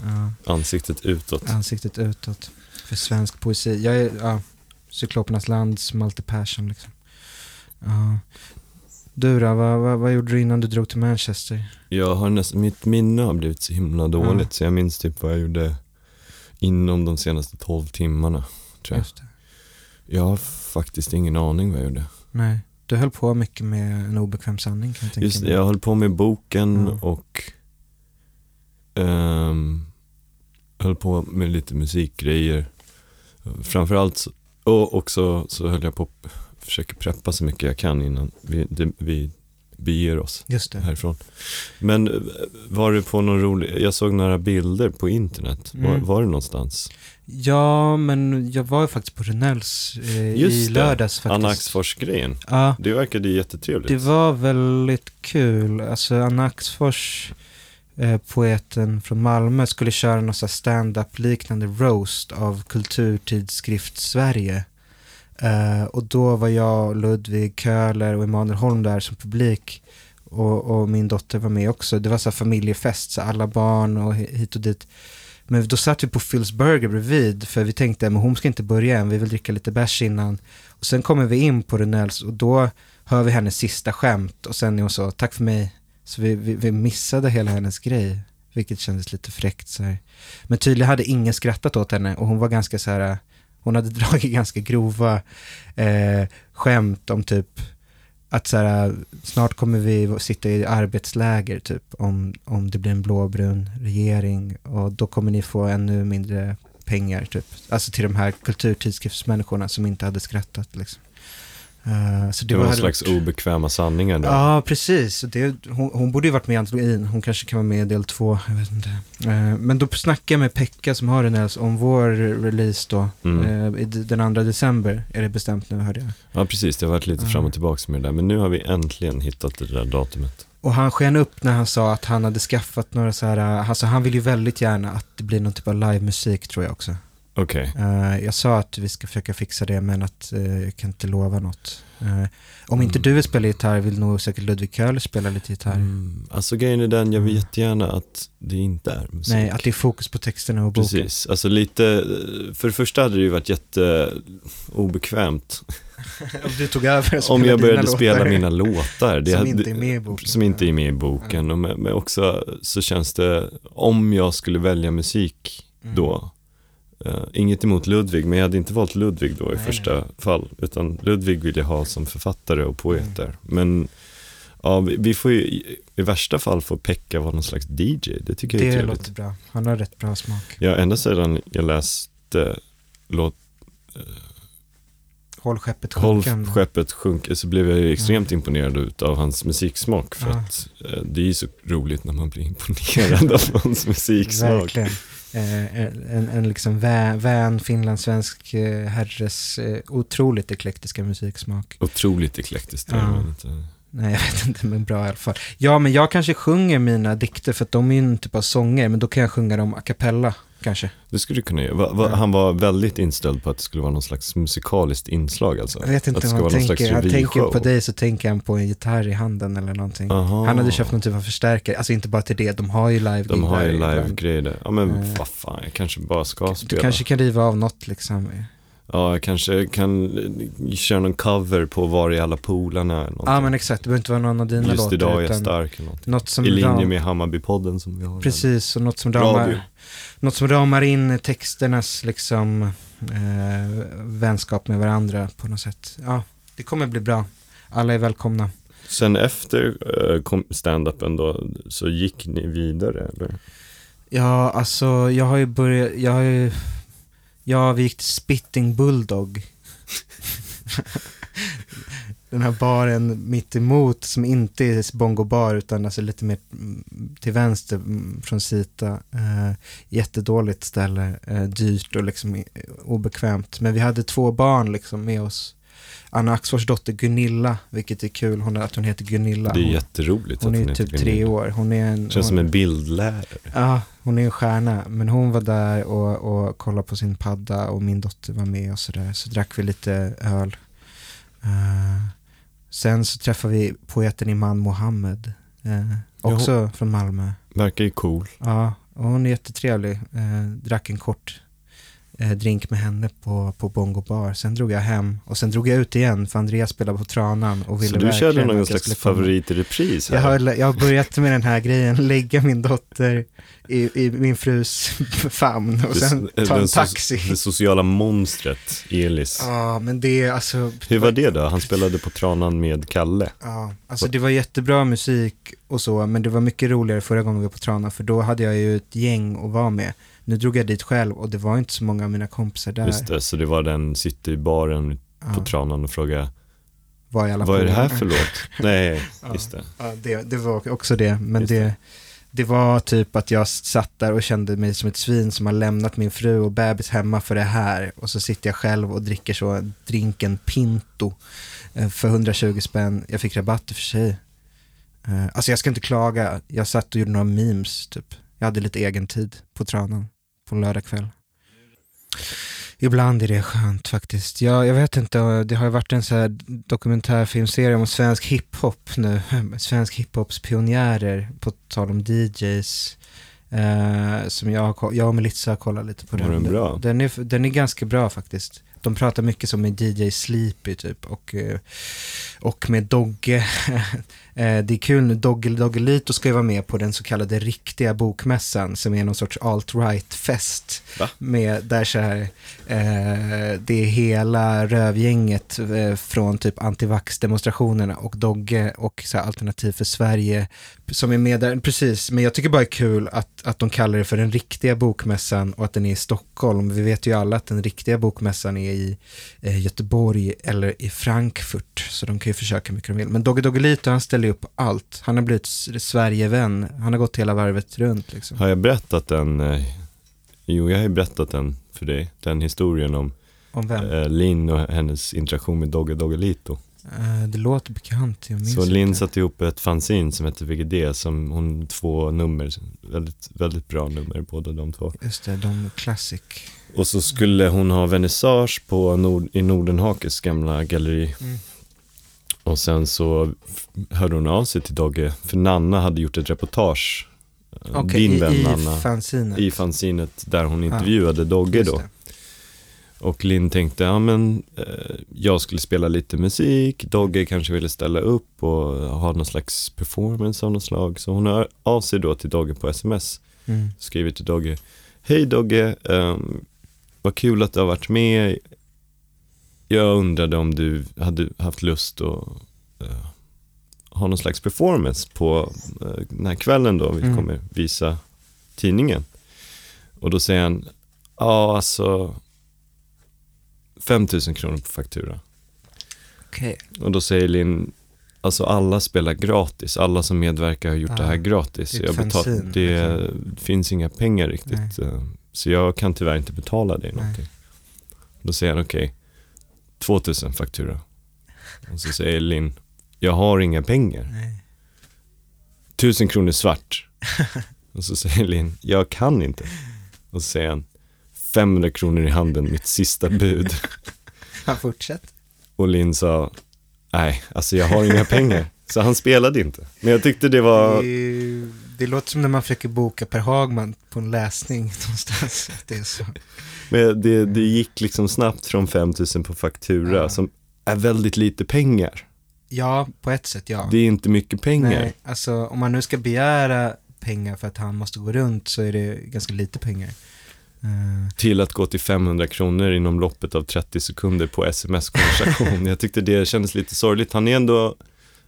Ja, Ansiktet utåt. ansiktet utåt. För svensk poesi. Jag är, ja, Cyklopernas lands Malte Persson liksom. Ja. Du då, vad, vad, vad gjorde du innan du drog till Manchester? Jag har nästan, mitt minne har blivit så himla dåligt så jag minns typ vad jag gjorde inom de senaste 12 timmarna. Tror jag. Jag har faktiskt ingen aning vad jag gjorde. Nej. Du höll på mycket med en obekväm sanning kan jag tänka Just mig. jag höll på med boken Ja. och ehm, höll på med lite musikgrejer. Framförallt, och också så höll jag på att försöka preppa så mycket jag kan innan vi, det, vi beger oss Just det. härifrån. Men eh, var det på någon rolig, jag såg några bilder på internet. Var, Mm. var det någonstans? Ja, men jag var ju faktiskt på Renells eh, Just i det. lördags faktiskt. Anna Axfors-grejen. Ja, Det verkade jättetrevligt. det var väldigt kul. Alltså Anna Axfors, eh, poeten från Malmö, skulle köra någon stand-up liknande roast av Kulturtidskrift Sverige. Eh, och då var jag, Ludvig Köhler och Emanuel Holm där som publik. Och, och min dotter var med också. Det var så här familjefest, så alla barn och hit och dit. Men då satt vi på Phil's Burger bredvid, för vi tänkte men hon ska inte börja än, vi vill dricka lite bärs innan. Och sen kommer vi in på Runells och då hör vi hennes sista skämt och sen är hon så, tack för mig. Så vi, vi, vi missade hela hennes grej, vilket kändes lite fräckt så här. Men tydligen hade ingen skrattat åt henne och hon var ganska så här, hon hade dragit ganska grova eh, skämt om typ att så här, snart kommer vi sitta i arbetsläger typ om, om det blir en blåbrun regering och då kommer ni få ännu mindre pengar typ. Alltså till de här kulturtidskriftsmänniskorna som inte hade skrattat liksom. Eh, så det, Det var var någon slags obekväma sanningar där. Ja, precis. Det, hon, hon borde ju varit med i antologin. Hon kanske kan vara med i del två. Jag vet inte. Eh, men då snackade jag med Pekka som har Renells om vår release då. Mm. Eh, den 2 december är det bestämt nu hörde jag. Ja, precis. Det har varit lite fram och tillbaka med det där. Men nu har vi äntligen hittat det där datumet. Och han sken upp när han sa att han hade skaffat några så här, alltså han vill ju väldigt gärna att det blir någon typ av livemusik tror jag också. Okej. Eh, jag sa att vi ska försöka fixa det men att eh, jag kan inte lova något. Eh, om inte Mm. du vill spela gitarr vill nog säkert Ludvig Köhler spela lite gitarr. Mm, alltså grejen är den, jag vill Mm. jättegärna att det inte är musik. Nej, att det är fokus på texterna och boken. Precis, alltså lite, för det första hade det ju varit jätteobekvämt Om du tog över och om jag började dina spela låtar mina låtar. Det som hade- inte är med i boken. Som inte är med i boken. Och med, men också så känns det, om jag skulle välja musik Mm. då, eh, inget emot Ludvig, men jag hade inte valt Ludvig då i Nej, första fall, utan Ludvig vill jag ha som författare och poet Mm. Men ja, vi, vi får ju i, i värsta fall få Pekka vara någon slags DJ, det tycker jag är Det trevligt. låter bra. Han har rätt bra smak. Ja, ända sedan jag läste låt Håll skeppet Håll sjunkande. skeppet sjunker så blev jag ju extremt imponerad ut av hans musiksmak för Ja. att eh, det är ju så roligt när man blir imponerad av hans musiksmak. Verkligen. Eh, en, en liksom vä, vän finlandssvensk eh, herres eh, otroligt eklektiska musiksmak. Otroligt eklektiskt. Ja. Inte. Nej, jag vet inte, men bra i alla fall. Ja, men jag kanske sjunger mina dikter för att de är ju inte bara sånger, men då kan jag sjunga dem a cappella, kanske. Det skulle du kunna göra. Va, va, Ja. Han var väldigt inställd på att det skulle vara någon slags musikaliskt inslag alltså. Jag vet att det inte vad han tänker. Han tänker på dig så tänker han på en gitarr i handen eller någonting. Aha. Han hade köpt någon typ av förstärkare, alltså inte bara till det, de har ju live De har ju live-grejer. Ja men Eh. vad fan, jag kanske bara ska Du spela. kanske kan riva av något liksom. Ja, jag kanske kan eh, köra någon cover på Var är alla polarna någonting. Ja men exakt, det behöver inte vara någon av dina Just låtar. idag är jag stark eller någonting. Något som I linje ram- med Hammarbypodden som vi har. Precis, och något som, ramar, något som ramar in texternas liksom eh, vänskap med varandra på något sätt. Ja, det kommer bli bra. Alla är välkomna. Sen efter kom stand-upen då, så gick ni vidare eller? Ja, alltså jag har ju börjat, jag har ju, ja vi gick till Spitting Bulldog. Den här baren mitt emot som inte är Bongo bar utan alltså lite mer mm, till vänster mm, från Sita. Eh, jättedåligt ställe, eh, dyrt och liksom eh, obekvämt. Men vi hade två barn liksom med oss. Anna Axfors dotter Gunilla, vilket är kul, hon, att hon heter Gunilla. Det är hon, jätteroligt hon att är heter typ tre Gunilla. år. Hon är en, Känns hon, som en bildlärare. Ja, hon är en stjärna. Men hon var där och, och kollade på sin padda och min dotter var med och sådär. Så drack vi lite öl. Eh, sen så träffade vi poeten Iman Mohammed. eh, också från Malmö. Verkar ju cool. Ja, och hon är jättetrevlig. Eh, drack en kort drink med henne på, på Bongo Bar. Sen drog jag hem och sen drog jag ut igen för Andreas spelade på Tranan och ville Så du körde någon slags favorit i repris här? Jag har, jag har börjat med den här grejen, lägga min dotter i, i min frus famn och sen Det- ta en so- taxi. Det sociala monstret, Elis. Ja, men det är alltså... Hur var det då? Han spelade på Tranan med Kalle. Ja, alltså det var jättebra musik och så, men det var mycket roligare förra gången vi var på Trana, för då hade jag ju ett gäng att vara med. Nu drog jag dit själv och det var inte så många av mina kompisar där. Just det, så det var den, sitter i baren på ja, Tranan och frågar i alla Vad är det här för låt? Nej, Ja. just det. Ja, det, det var också det, men det, det. det var typ att jag satt där och kände mig som ett svin som har lämnat min fru och bebis hemma för det här. Och så sitter jag själv och dricker så drinken Pinto eh, för 120 spänn. Jag fick rabatt i och för sig. Eh, Alltså jag ska inte klaga, jag satt och gjorde några memes typ. Jag hade lite egen tid på Tranan på en lördagkväll. Ibland är det skönt faktiskt. Jag, jag vet inte, det har ju varit en så här dokumentärfilmserie om svensk hiphop nu. Svensk hiphops pionjärer, på tal om DJs. Eh, som jag, har jag och Melissa har kollat lite på Var den. den bra? Den är, den är ganska bra faktiskt. De pratar mycket som med DJ Sleepy typ och, eh, och med Dogge. Eh, det är kul nu, Dogge Doggelito ska ju vara med på den så kallade riktiga bokmässan som är någon sorts alt-right-fest. Med, där så här, eh, det är hela rövgänget eh, från typ antivax-demonstrationerna och Dogge och så här, Alternativ för Sverige som är med där. Precis, men jag tycker bara det är kul att, att de kallar det för den riktiga bokmässan och att den är i Stockholm. Vi vet ju alla att den riktiga bokmässan är i eh, Göteborg eller i Frankfurt, så de kan ju försöka hur mycket de vill. Men Dogge Doggelito, han ställer ju upp allt. Han har blivit Sverigevän, han har gått hela varvet runt liksom. Har jag berättat den? Eh, jo, jag har ju berättat den för dig. Den historien om Om eh, Linn och hennes interaktion med Dogge Doggelito. Eh, det låter bekant, jag minns Så Linn satte ihop ett fanzine som heter VGD som hon, två nummer, väldigt, väldigt bra nummer båda de två. Just det, de classic. Och så skulle hon ha vernissage på Nord, i Nordenhakes gamla galleri. Mm. Och sen så hörde hon av sig till Dogge, för Nanna hade gjort ett reportage. eh, Okej, Din vän i, Nanna. fanzinet. I fanzinet där hon intervjuade Dogge Just då. Och Linn tänkte, ja men eh, jag skulle spela lite musik, Dogge kanske ville ställa upp och ha någon slags performance av något slag. Så hon hör av sig då till Dogge på sms, Mm. skriver till Dogge, hej Dogge, um, vad kul att du har varit med. Jag undrade om du hade haft lust att eh, ha någon slags performance på eh, den här kvällen då vi Mm. kommer visa tidningen. Och då säger han, ja alltså 5000 kronor på faktura. Okej. Och då säger Linn, alltså alla spelar gratis, alla som medverkar har gjort Ah, det här gratis. det Jag ett betal- fanzine, det finns inga pengar riktigt. eh, Så jag kan tyvärr inte betala dig Nej. någonting. Då säger han, okej, 2000 faktura. Och så säger Linn, jag har inga pengar. Nej. 1000 kronor svart. Och så säger Linn, jag kan inte. Och så säger han, 500 kronor i handen, mitt sista bud. Han fortsätter. Och Linn sa, nej, alltså jag har inga pengar. Så han spelade inte. Men jag tyckte det var, Det, låter som när man försöker boka Per Hagman på en läsning någonstans. Det är så. men det, det gick liksom snabbt från 5000 på faktura, Ja. som är väldigt lite pengar. Ja, på ett sätt ja. Det är inte mycket pengar. Nej, alltså om man nu ska begära pengar för att han måste gå runt så är det ganska lite pengar. Eh, Till att gå till 500 kronor inom loppet av 30 sekunder på sms-konversation. jag tyckte det kändes lite sorgligt. Han är ändå,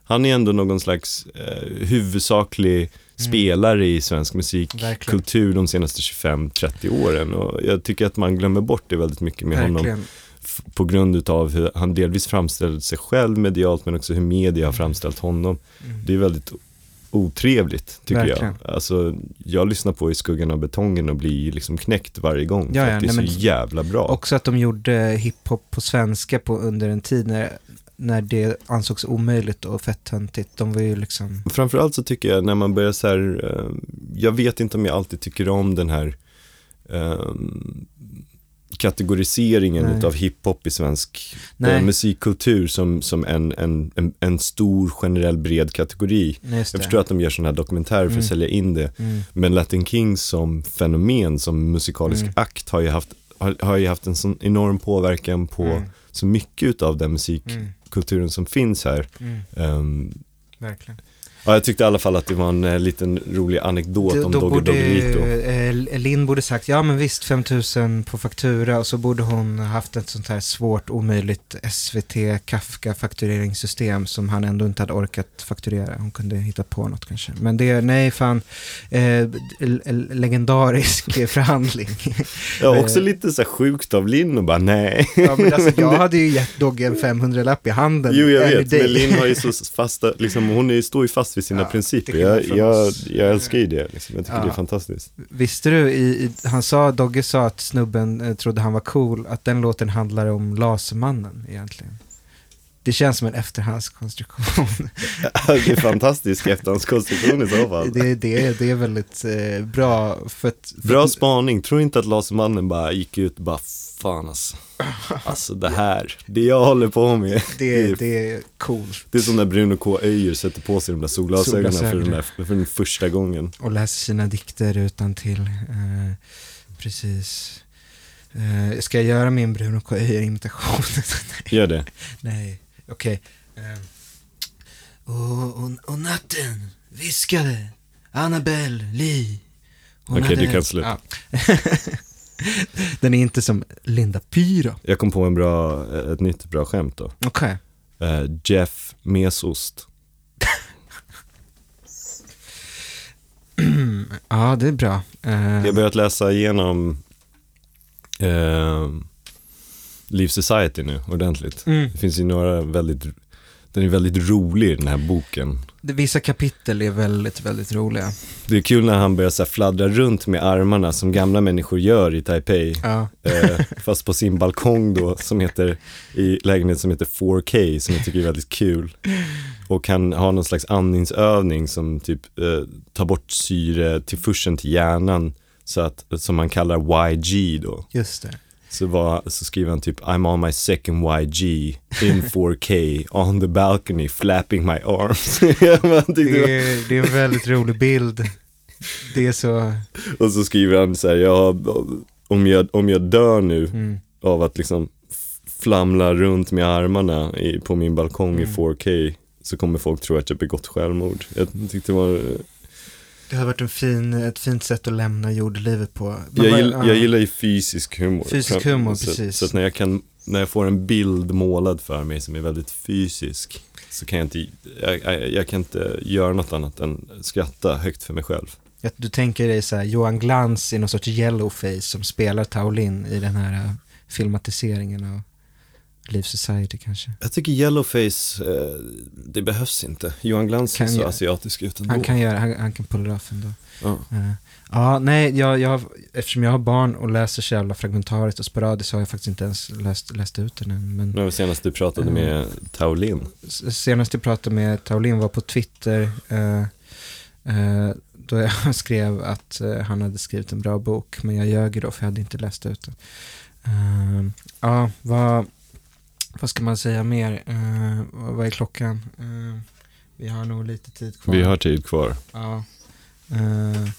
han är ändå någon slags eh, huvudsaklig spelare i svensk musikkultur de senaste 25-30 åren. Och jag tycker att man glömmer bort det väldigt mycket med honom. verkligen. f- på grund utav hur han delvis framställde sig själv medialt men också hur media har framställt honom. Mm. Det är väldigt otrevligt tycker Verkligen. jag. Alltså, jag lyssnar på I skuggan av betongen och blir liksom knäckt varje gång Ja, för ja, att det är nej, så men- jävla bra. Också att de gjorde hiphop på svenska på, under en tid när, när det ansågs omöjligt och fett töntigt. De var ju liksom... Framförallt så tycker jag när man börjar så här, eh, jag vet inte om jag alltid tycker om den här eh, kategoriseringen Nej. utav hiphop i svensk eh, musikkultur som, som en, en, en, en stor generell bred kategori. Jag förstår att de gör sådana här dokumentärer för att Mm. sälja in det, Mm. men Latin Kings som fenomen, som musikalisk Mm. akt har ju haft har, har ju haft en sån enorm påverkan på Mm. så mycket av den musikkulturen Mm. som finns här. Mm. Ehm, Verkligen. Ja, jag tyckte i alla fall att det var en eh, liten rolig anekdot om Dogge borde Doggelito. eh, Linn borde sagt, ja men visst 5000 på faktura och så borde hon haft ett sånt här svårt, omöjligt SVT Kafka faktureringssystem som han ändå inte hade orkat fakturera. Hon kunde hitta på något kanske. Men det, nej fan, eh, l- l- legendarisk förhandling. Ja, också lite så här sjukt av Linn och bara nej. ja, men alltså, jag hade ju gett Dogge en 500-lapp i handen. Jo, jag vet, men Linn har ju så fasta, liksom, hon är, står ju fast vid sina Ja, principer. Jag, jag, jag älskar ju det, liksom. jag tycker Ja. det är fantastiskt. Visste du, i, i, han sa, Dogge sa att snubben eh, trodde han var cool, att den låten handlar om Lasermannen egentligen. Det känns som en efterhandskonstruktion. det är fantastisk efterhandskonstruktion i så fall. det, det, det är väldigt eh, bra för att... För Bra spaning, tror inte att Lasermannen bara gick ut och bara fan alltså. Alltså det här, det jag håller på med. det, det är coolt. Det är som när Bruno K. Öijer sätter på sig de där solglasögonen för, den där, för den första gången. Och läser sina dikter utan till. Eh, precis. Eh, ska jag göra min Bruno K. Öijer-imitation? Gör det. Nej, okej. Eh, och, och, och natten viskade Annabelle. Hon Okej, hade- du kan sluta. Ja. Den är inte som Linda Pyro. Jag kom på en bra, ett nytt bra skämt då. Okej. Eh, Jeff Mesost. Ja, det är bra. Eh, Jag har börjat läsa igenom eh, Live Society nu ordentligt. mm. Det finns ju några väldigt, den är väldigt rolig den här boken. Vissa kapitel är väldigt, väldigt roliga. Det är kul när han börjar så fladdra runt med armarna som gamla människor gör i Taipei. Ja. Eh, fast på sin balkong då, som heter, i lägenhet som heter 4K, som jag tycker är väldigt kul. Och han har någon slags andningsövning som typ eh, tar bort syre till till hjärnan, så att, som man kallar YG då. Just det. Så, var, så skriver han typ I'm on my second YG in 4K on the balcony flapping my arms. Det är, det är en väldigt rolig bild. Det är så... och så skriver han så här, ja, om jag, om jag dör nu Mm. av att liksom flamla runt med armarna i, på min balkong i Mm. 4K så kommer folk tro att jag begått självmord. Jag tyckte det var, Det har varit en fin, ett fint sätt att lämna jordelivet på. Men jag, vad- gill, ja. jag gillar ju fysisk humor. Fysisk humor, så, precis. Så att när jag kan, när jag får en bild målad för mig som är väldigt fysisk så kan jag inte, jag, jag, jag kan inte göra något annat än skratta högt för mig själv. Att Du tänker dig så här, Johan Glans i någon sorts yellowface som spelar Taolin i den här uh, filmatiseringen av Live Society kanske. Jag tycker yellowface, eh, det behövs inte. Johan Glans är så asiatisk ut ändå. Han kan göra, han, han kan pulla off ändå. Ja. Eh, ja, nej, jag, jag, eftersom jag har barn och läser så jävla fragmentariskt och sporadiskt så har jag faktiskt inte ens läst, läst ut den än. Men var senast du pratade Mm. med Taolin. s- senast jag pratade med Taolin var på Twitter. eh, eh, då jag skrev att eh, han hade skrivit en bra bok, men jag ljög då för jag hade inte läst ut den. Eh, ja, vad, vad ska man säga mer? Eh, vad är klockan? Eh, vi har nog lite tid kvar. Vi har tid kvar. Ja. Eh,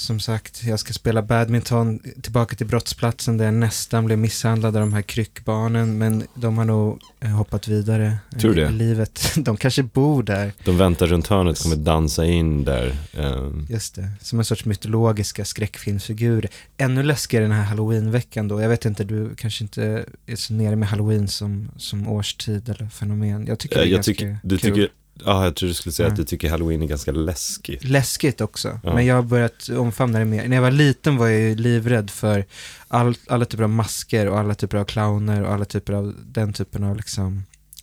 som sagt, jag ska spela badminton tillbaka till brottsplatsen där jag nästan blev misshandlad av de här kryckbarnen. Men de har nog eh, hoppat vidare eh, Tror i det? livet. De kanske bor där, De väntar runt hörnet och kommer dansa in där. Ehm, just det. Som en sorts mytologiska skräckfilmsfigurer. Ännu läskigare den här halloweenveckan då. Jag vet inte, du kanske inte är så nere med halloween som, som årstid eller fenomen. Jag tycker det är jag ganska tycker, du kul. tycker, ja jag tror du skulle säga Ja. att du tycker halloween är ganska läskigt. Läskigt också, Ja. men jag har börjat omfamna det mer. När jag var liten var jag ju livrädd för all, alla typer av masker och alla typer av clowner och alla typer av den typen av liksom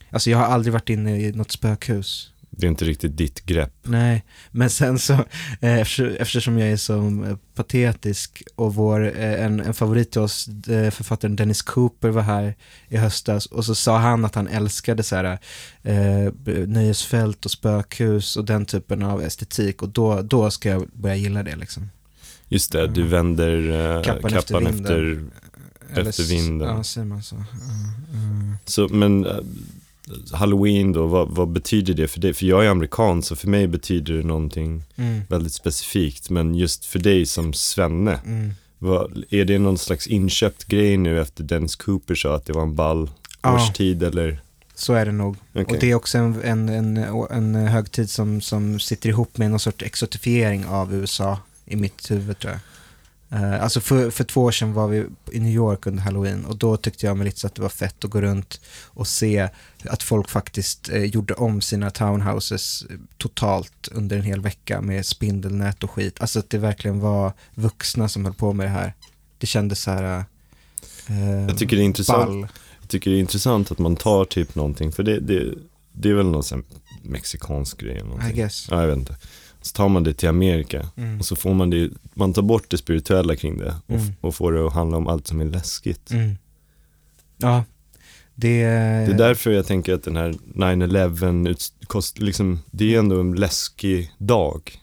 Alltså jag har aldrig varit inne i något spökhus. Det är inte riktigt ditt grepp. Nej, men sen så, eh, efter, eftersom jag är så eh, patetisk och vår, eh, en, en favorit till oss, eh, författaren Dennis Cooper var här i höstas och så sa han att han älskade så här, nöjesfält och spökhus och den typen av estetik och då, då ska jag börja gilla det liksom. Just det, du vänder eh, Kappan kappan, efter efter, vinden. Efter s- vinden. Ja, säger man så. Ja. Så, men halloween då, vad, vad betyder det för dig? För jag är amerikan, så för mig betyder det någonting Mm, väldigt specifikt. Men just för dig som svenne, mm. Vad, är det någon slags inköpt grej nu efter Dennis Cooper sa att det var en ball Ja. årstid eller? Så är det nog. Okej. Och det är också en, en, en, en högtid som, som sitter ihop med någon sorts exotifiering av USA i mitt huvud tror jag. Eh, alltså för, för två år sedan var vi i New York under halloween och då tyckte jag lite så att det var fett att gå runt och se att folk faktiskt eh, gjorde om sina townhouses eh, totalt under en hel vecka med spindelnät och skit. Alltså att det verkligen var vuxna som höll på med det här. Det kändes så här... eh, Jag tycker det är intressant. ball. Jag tycker det är intressant att man tar typ någonting, för det, det, det är väl någon sån mexikansk grej eller I någonting. guess. Ja, jag vet inte. Så tar man det till Amerika Mm. och så får man det, man tar bort det spirituella kring det och, Mm. och får det att handla om allt som är läskigt. Mm. Ja, det... Det är därför jag tänker att den här 9-11, ut- kost, liksom, det är ändå en läskig dag.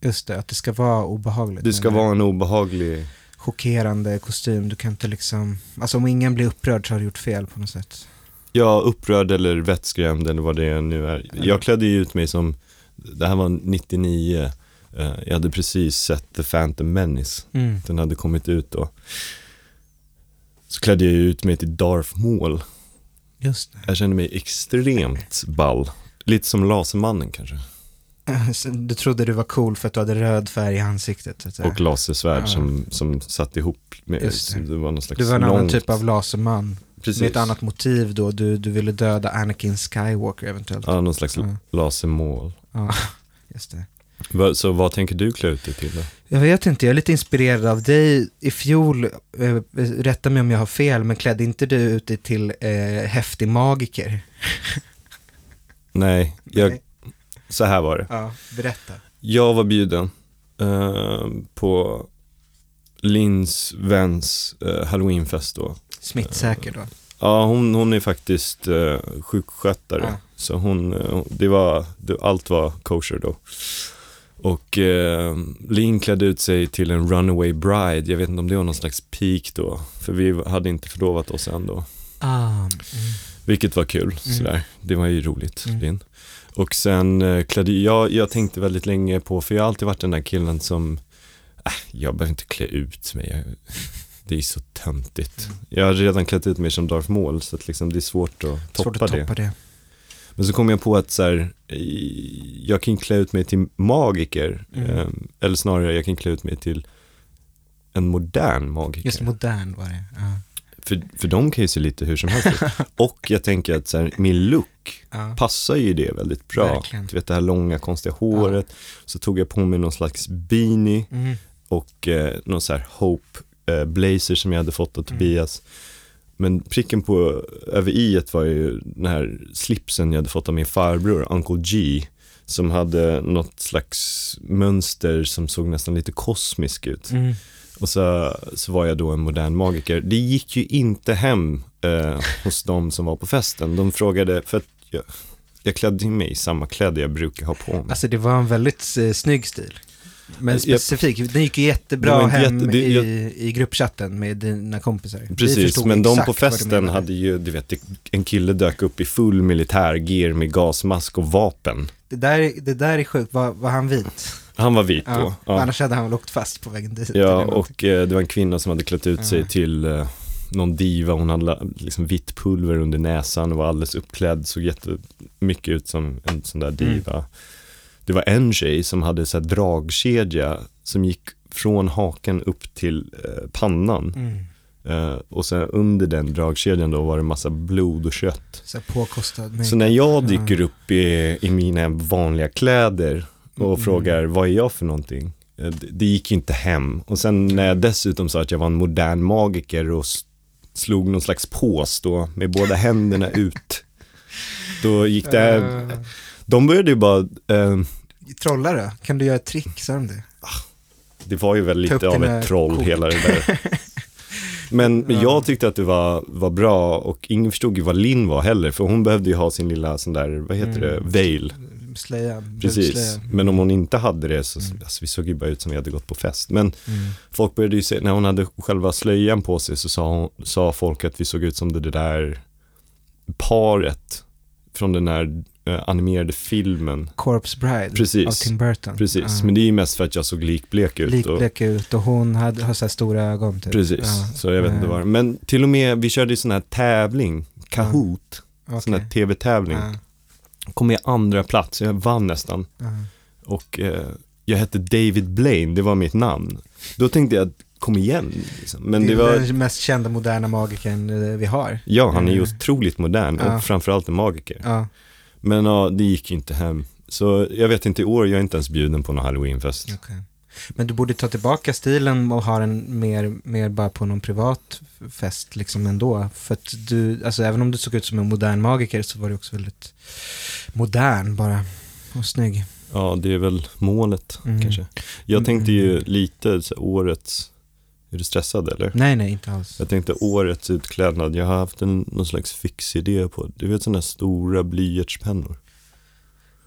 Just det, att det ska vara obehagligt. Det ska vara en obehaglig, Chockerande kostym, du kan inte liksom... Alltså om ingen blir upprörd så har du gjort fel på något sätt. ja, upprörd eller vettskrämd eller vad det nu är. Jag klädde ju ut mig som, det här var 99, eh, jag hade precis sett The Phantom Menace. Mm. Den hade kommit ut då. Så klädde jag ut mig till Darth Maul. Just Jag kände mig extremt ball. Lite som Lasermannen kanske. det. Du trodde du var cool för att du hade röd färg i ansiktet. Så. Och lasersvärd Ja. som, som satt ihop med, Just det. det. var någon slags du var en annan långt- typ av laserman. Precis. Med ett annat motiv då. Du, du ville döda Anakin Skywalker eventuellt. Ja, någon slags Ja. lasermål. Ja, just det. Så vad tänker du klä ut dig till då? Jag vet inte, jag är lite inspirerad av dig. I fjol, eh, rätta mig om jag har fel, men klädde inte du ut dig till eh, häftig magiker? Nej, jag, Nej. så här var det. Ja, berätta. Jag var bjuden eh, på Lins väns eh, halloweenfest då. Smittsäker då. Ja, hon, hon är faktiskt eh, sjukskötare. Ja. Så hon, eh, det var, allt var kosher då. Och eh, Lin klädde ut sig till en runaway bride. Jag vet inte om det var någon slags peak då. För vi hade inte förlovat oss än då. Ah, mm. Vilket var kul, sådär. Det var ju roligt, Mm. Lin. Och sen eh, klädde jag, jag tänkte väldigt länge på, för jag har alltid varit den där killen som, äh, jag behöver inte klä ut mig. Jag, det är så töntigt. Mm. Jag har redan klätt ut mig som Darth Maul, så att liksom det är svårt att toppa, Svårt att det. toppa det. Men så kom jag på att så här, jag kan klä ut mig till magiker, Mm. eh, eller snarare jag kan klä ut mig till en modern magiker. Just modern var det. Ja. För, för de kan ju se lite hur som helst. Och jag tänker att så här, min look Ja. passar ju det väldigt bra. Verkligen. Du vet det här långa konstiga håret. Så tog jag på mig någon slags beanie Mm. och eh, någon så här Hope eh, blazer som jag hade fått Mm. av Tobias. Men pricken på över i var ju den här slipsen jag hade fått av min farbror, Uncle G. Som hade något slags mönster som såg nästan lite kosmisk ut. Mm. Och så, så var jag då en modern magiker. Det gick ju inte hem eh, hos de som var på festen. De frågade, för att jag, jag klädde mig i samma kläder jag brukar ha på mig. Alltså det var en väldigt eh, snygg stil. Men Jag- specifikt, den gick ju jättebra inte hem jätte- det- i, jag- i gruppchatten med dina kompisar. Precis, men de på festen hade ju, du vet, en kille dök upp i full militärgear med gasmask och vapen. Det där, det där är sjukt, var, var han vit? Han var vit då. Ja. Ja, Annars hade han väl åkt fast på vägen dit. ja och eh, det var en kvinna som hade klätt ut sig Ja. till eh, någon diva. Hon hade liksom vitt pulver under näsan och var alldeles uppklädd. Såg jättemycket ut som en sån där diva. Det var en tjej som hade så dragkedja som gick från haken upp till eh, pannan. Mm. Eh, och sen under den dragkedjan då var det massa blod och kött. Så påkostad. Så när jag Ja. dyker upp i, i mina vanliga kläder och Mm. frågar vad är jag för någonting? Eh, Det, det gick inte hem. Och sen när jag dessutom sa att jag var en modern magiker och slog någon slags pås då med båda händerna ut. Då gick det, Eh, de började ju bara, eh, Trollare, kan du göra ett trick? Sa de det? det var ju väl lite av ett troll kort. hela det där. Men Ja. jag tyckte att det var, var bra och ingen förstod ju vad Linn var heller, för hon behövde ju ha sin lilla sån där, vad heter det, Mm. veil. Slöja. Precis, slöja. men om hon inte hade det så, Mm. alltså, vi såg ju bara ut som vi hade gått på fest. Men Mm. folk började ju se, när hon hade själva slöjan på sig så sa, hon, sa folk att vi såg ut som det där paret från den här eh, animerade filmen. Corpse Bride Precis. av Tim Burton. Precis, men det är ju mest för att jag såg likblek ut. och, Likblek ut och hon hade, har så här stora ögon typ. precis, Ja. så jag vet inte Eh, vad Men till och med, vi körde ju sån här tävling, Kahoot, okej. sån här tv-tävling. Kom i andra plats, jag vann nästan. Och eh, jag hette David Blaine, det var mitt namn. Då tänkte jag, kom igen. Liksom. Men det är var, den mest kända moderna magikern eh, vi har. ja han är ju otroligt modern Ja. och framförallt en magiker. Ja, Men ja, det gick inte hem. Så jag vet inte, i år, jag är inte ens bjuden på någon halloweenfest. okej. Men du borde ta tillbaka stilen och ha den mer, mer bara på någon privat fest liksom ändå. För att du, alltså även om du såg ut som en modern magiker så var du också väldigt modern bara. Och snygg. Ja, det är väl målet Mm. kanske. Jag tänkte ju Mm. lite så årets, är du stressad eller? Nej, nej, inte alls. Jag tänkte årets utklädnad, jag har haft en, någon slags fix idé på, du vet sådana här stora blyertspennor.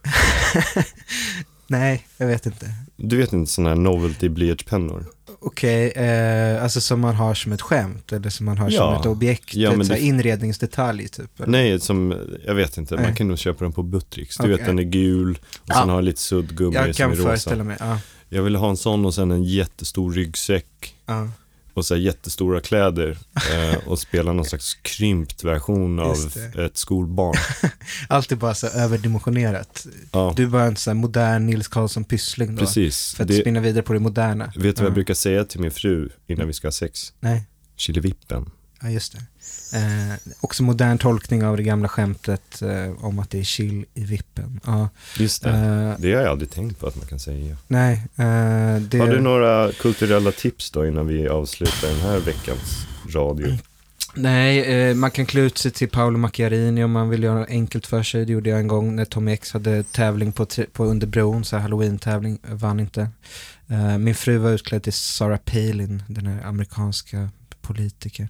nej, jag vet inte. Du vet inte sådana här novelty blyertspennor? Okej, eh, alltså som man har som ett skämt eller som man har Ja. som ett objekt, Ja, ett det- inredningsdetalj typ? Eller? Nej, som, jag vet inte, man Nej. kan nog köpa den på Buttricks. Du Okej. vet den är gul och Ja. sen har lite suddgummi Jag som är kan rosa. föreställa mig, ja. Jag ville ha en sån och sen en jättestor ryggsäck ja. och så jättestora kläder eh, och spela någon slags krympt version av ett skolbarn. Allt är bara så överdimensionerat. Ja, Du bara en sån modern Nils Karlsson Pyssling då. precis. För att Det, spinna vidare på det moderna. vet du vad Ja. jag brukar säga till min fru innan vi ska ha sex? Nej, Killevippen. ja just det. Eh, också modern tolkning av det gamla skämtet eh, om att det är chill i vippen. Ja, Just det. eh, Det har jag aldrig tänkt på att man kan säga. nej, eh, det... Har du några kulturella tips då innan vi avslutar den här veckans radio? Nej, eh, man kan klä ut sig till Paolo Macchiarini om man vill göra enkelt för sig. Det gjorde jag en gång när Tommy X hade tävling på, på under bron, så halloween-tävling, vann inte. Eh, min fru var utklädd till Sarah Palin, den här amerikanska politiker.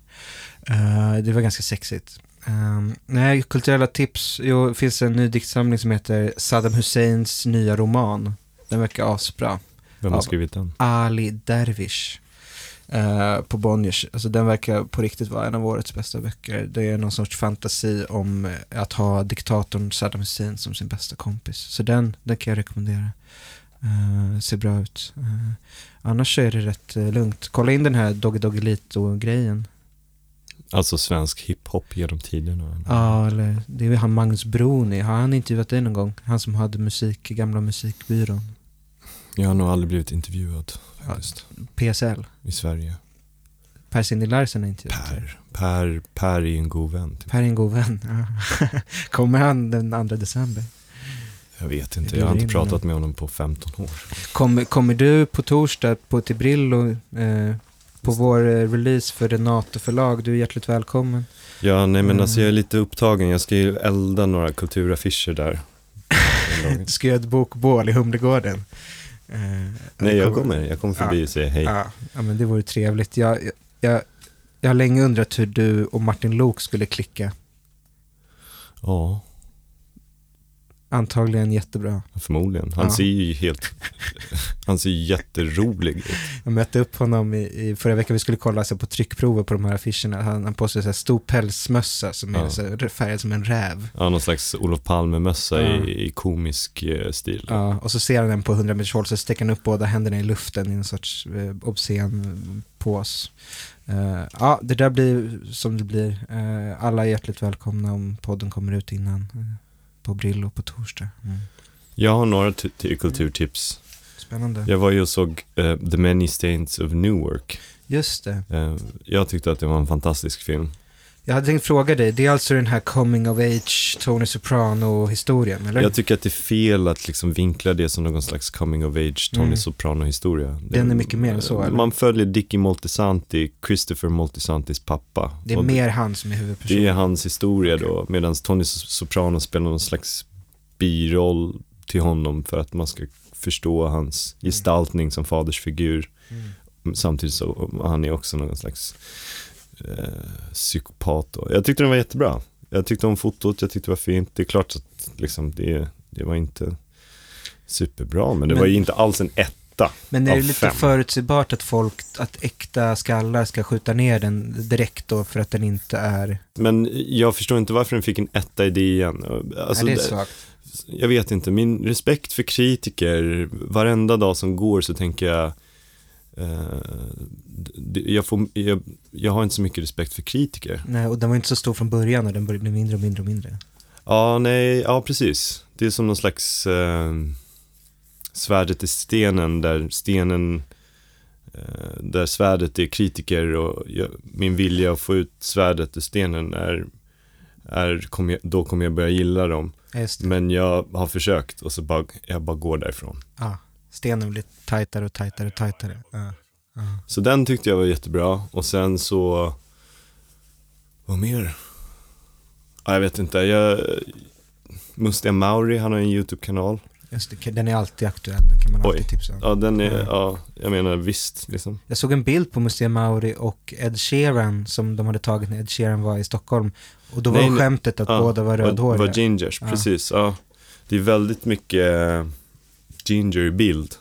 Eh, det var ganska sexigt. Um, nej, kulturella tips. Jo, det finns en ny diktsamling som heter Saddam Husseins nya roman. Den verkar asbra. Vem har skrivit den? Ali Dervish eh, på Bonniers. Alltså den verkar på riktigt vara en av årets bästa böcker. Det är någon sorts fantasi om eh, att ha diktatorn Saddam Hussein som sin bästa kompis. Så den, den kan jag rekommendera. Eh, ser bra ut. Eh, annars så är det rätt eh, lugnt. Kolla in den här Doggy Doggelito-grejen. Alltså svensk hiphop genom tiderna. Ja, eller det är väl han Magnus Broni. Har han intervjuat dig någon gång? Han som hade musik, gamla musikbyrån. Jag har nog aldrig blivit intervjuad faktiskt. PSL. I Sverige. Per Cindy Larsen har intervjuat. Per. Per, per är en god vän. Typ. Per är en god vän. Ja. Kommer han den 2 december? Jag vet inte, jag har inte pratat med honom på 15 år. Kommer, kommer du på torsdag på till Brillo eh, på vår eh, release för Renato förlag? Du är hjärtligt välkommen. Ja, nej men alltså Mm. jag är lite upptagen. Jag ska ju elda några kulturaffischer där. Du ska göra ett bokbål i Humlegården. Eh, nej, jag kommer. Jag kommer förbi och säger hej. Ja, ja, men det vore trevligt. Jag, jag, jag har länge undrat hur du och Martin Lok skulle klicka. Ja, Antagligen jättebra. förmodligen. Han Ja. ser ju helt... Han ser jätterolig ut. Jag mötte upp honom i, i förra veckan, vi skulle kolla alltså, på tryckprover på de här affischerna. Han har på sig så här stor pälsmössa som är Ja. så här, färgad som en räv. Ja, någon slags Olof Palme-mössa Ja. i, i komisk eh, stil. Ja, och så ser han den på 100 meters håll, så sträcker han upp båda händerna i luften i en sorts eh, obscen pås. Eh, ja, det där blir som det blir. Eh, alla är hjärtligt välkomna om podden kommer ut innan. På Brillo på torsdag. Mm. Jag har några kulturtips. Spännande. Jag var ju och såg eh, The Many Stains of Newark. Just det. Eh, jag tyckte att det var en fantastisk film. Jag hade tänkt fråga dig, det är alltså den här coming of age, Tony Soprano-historien, eller? Jag tycker att det är fel att liksom vinkla det som någon slags coming of age Tony Mm. Soprano-historia. Den är mycket mer än så, eller? Man följer Dicky Moltisanti, Christopher Moltisantis pappa. det är Och mer han som är huvudperson. Det är hans historia då, medan Tony Soprano spelar någon slags biroll till honom för att man ska förstå hans gestaltning som fadersfigur. Mm. Samtidigt så han är också någon slags eh, psykopat. Då. Jag tyckte den var jättebra. Jag tyckte om fotot, jag tyckte det var fint. Det är klart att liksom, det, det var inte superbra, men det Men- var ju inte alls en etta. Men är det lite fem. förutsägbart att folk, att äkta skallar ska skjuta ner den direkt då för att den inte är... Men jag förstår inte varför den fick en etta i DN. Alltså, nej, det är svagt. jag vet inte, min respekt för kritiker, varenda dag som går så tänker jag, jag, får, jag, jag har inte så mycket respekt för kritiker. Nej, och den var inte så stor från början och den började bli mindre och mindre och mindre. Ja, nej, ja precis. Det är som någon slags eh, svärdet i stenen där stenen, eh, där svärdet är kritiker och jag, min vilja att få ut svärdet ur stenen är, är kommer jag, då kommer jag börja gilla dem. Men jag har försökt och så bara, jag bara går därifrån. Ja, stenen blir tajtare och tajtare och tajtare. Ja. Ja. Så den tyckte jag var jättebra och sen så, vad mer? Ja, jag vet inte, jag, Mustiga Mauri, han har en YouTube-kanal. Just det, den är alltid aktuell, den kan man alltid Oj. tipsa om. Ja, den är, ja, jag menar visst liksom. Jag såg en bild på Museum Mauri och Ed Sheeran som de hade tagit när Ed Sheeran var i Stockholm. Och då var Nej, skämtet att Ja, båda var rödhåriga. var gingers, precis. Ja. Det är väldigt mycket eh, ginger i bild.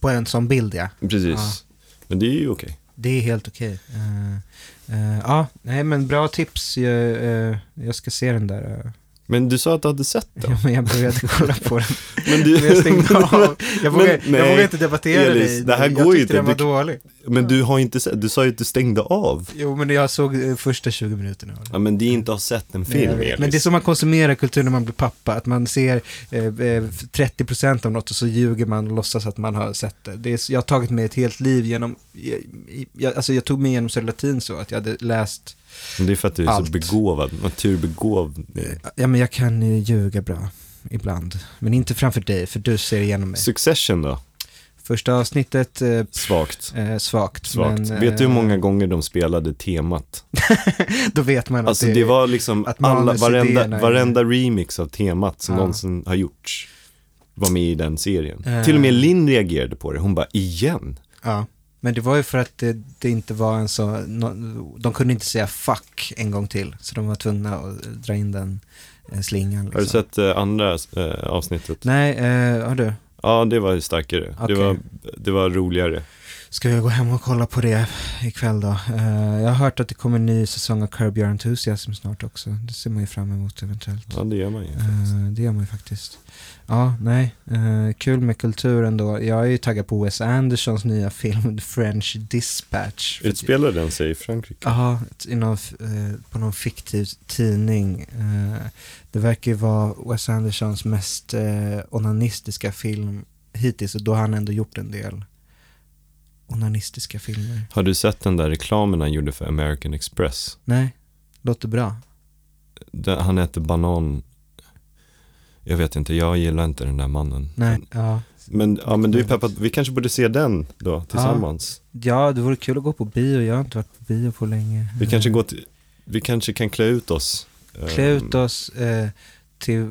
På en sån bild ja. Precis. Ja. Men det är ju okej. Det är helt okej. Eh, eh, ja, nej men bra tips. Jag, eh, jag ska se den där. Eh. Men du sa att du hade sett den. Ja, men jag började kolla på den. Men, Men jag stängde av. Jag vågar, nej, inte debattera Elis, dig. det här jag går ju inte. den var Du- dålig. men du har inte sett, du sa ju att du stängde av. Jo, men jag såg eh, första 20 minuterna. Ja men det är inte att ha sett en Nej, film vet. Elis. Men det är som man konsumerar kultur när man blir pappa, att man ser eh, eh, 30% av något och så ljuger man och låtsas att man har sett det. det är, jag har tagit mig ett helt liv genom, jag, jag, alltså jag tog mig igenom Södra Latin så att jag hade läst, Men det är för att du är Allt. så begåvad, naturbegåvad. ja men jag kan ju ljuga bra ibland, men inte framför dig, för du ser igenom mig. Succession då? Första avsnittet, eh, Svagt. eh, svagt. Svagt. Men, Vet du hur eh, många gånger de spelade temat? Då vet man Alltså att det var liksom att alla, manusidéerna varenda, är- varenda remix av temat som Ja. någonsin har gjorts var med i den serien. Eh. Till och med Linn reagerade på det, hon bara igen. Ja, men det var ju för att det, det inte var en så, no, de kunde inte säga fuck en gång till, så de var tvungna att dra in den eh, slingan. Har du liksom. sett eh, andra eh, avsnittet? Nej, eh, har du? Ja, det var ju starkare. Okej. Det, var, det var roligare. Ska jag gå hem och kolla på det ikväll då? Eh, jag har hört att det kommer en ny säsong av Curb Your Enthusiasm snart också. Det ser man ju fram emot eventuellt. Ja, det gör man ju. Eh, det gör man ju faktiskt. Ja, nej. eh, kul med kultur ändå. Jag är ju taggad på Wes Andersons nya film The French Dispatch. Utspelar den sig i Frankrike? Ja, på någon fiktiv tidning. Det verkar ju vara Wes Andersons mest onanistiska film hittills och då har han ändå gjort en del onanistiska filmer. Har du sett den där reklamen han gjorde för American Express? Nej, låter bra. Den, han heter Banan. Jag vet inte, jag gillar inte den där mannen. Nej, ja. Men, ja, men du är peppad, vi kanske borde se den då tillsammans. ja, det vore kul att gå på bio. Jag har inte varit på bio på länge. Vi kanske går till, vi kanske kan klä ut oss. Klä ut oss eh, till,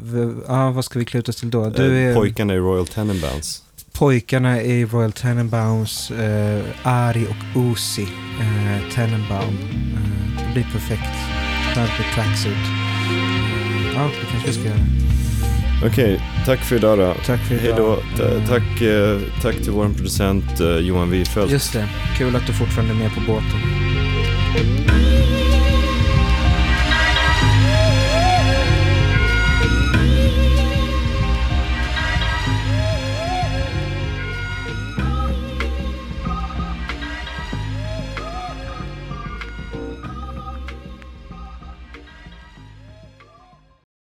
ja vad ska vi klä ut oss till då? Du Eh, är Pojkarna i Royal Tenenbaums. Pojkarna i Royal Tenenbaums, eh, Ari och Uzi eh, Tenenbaum. Eh, det blir perfekt. Med tracksuit. Eh, ja, det kanske vi ska göra. Okej, tack för idag då. Tack för idag. då. Ta- Tack, eh, tack till vår producent eh, Johan Wifelt. Just det, kul att du fortfarande är med på båten.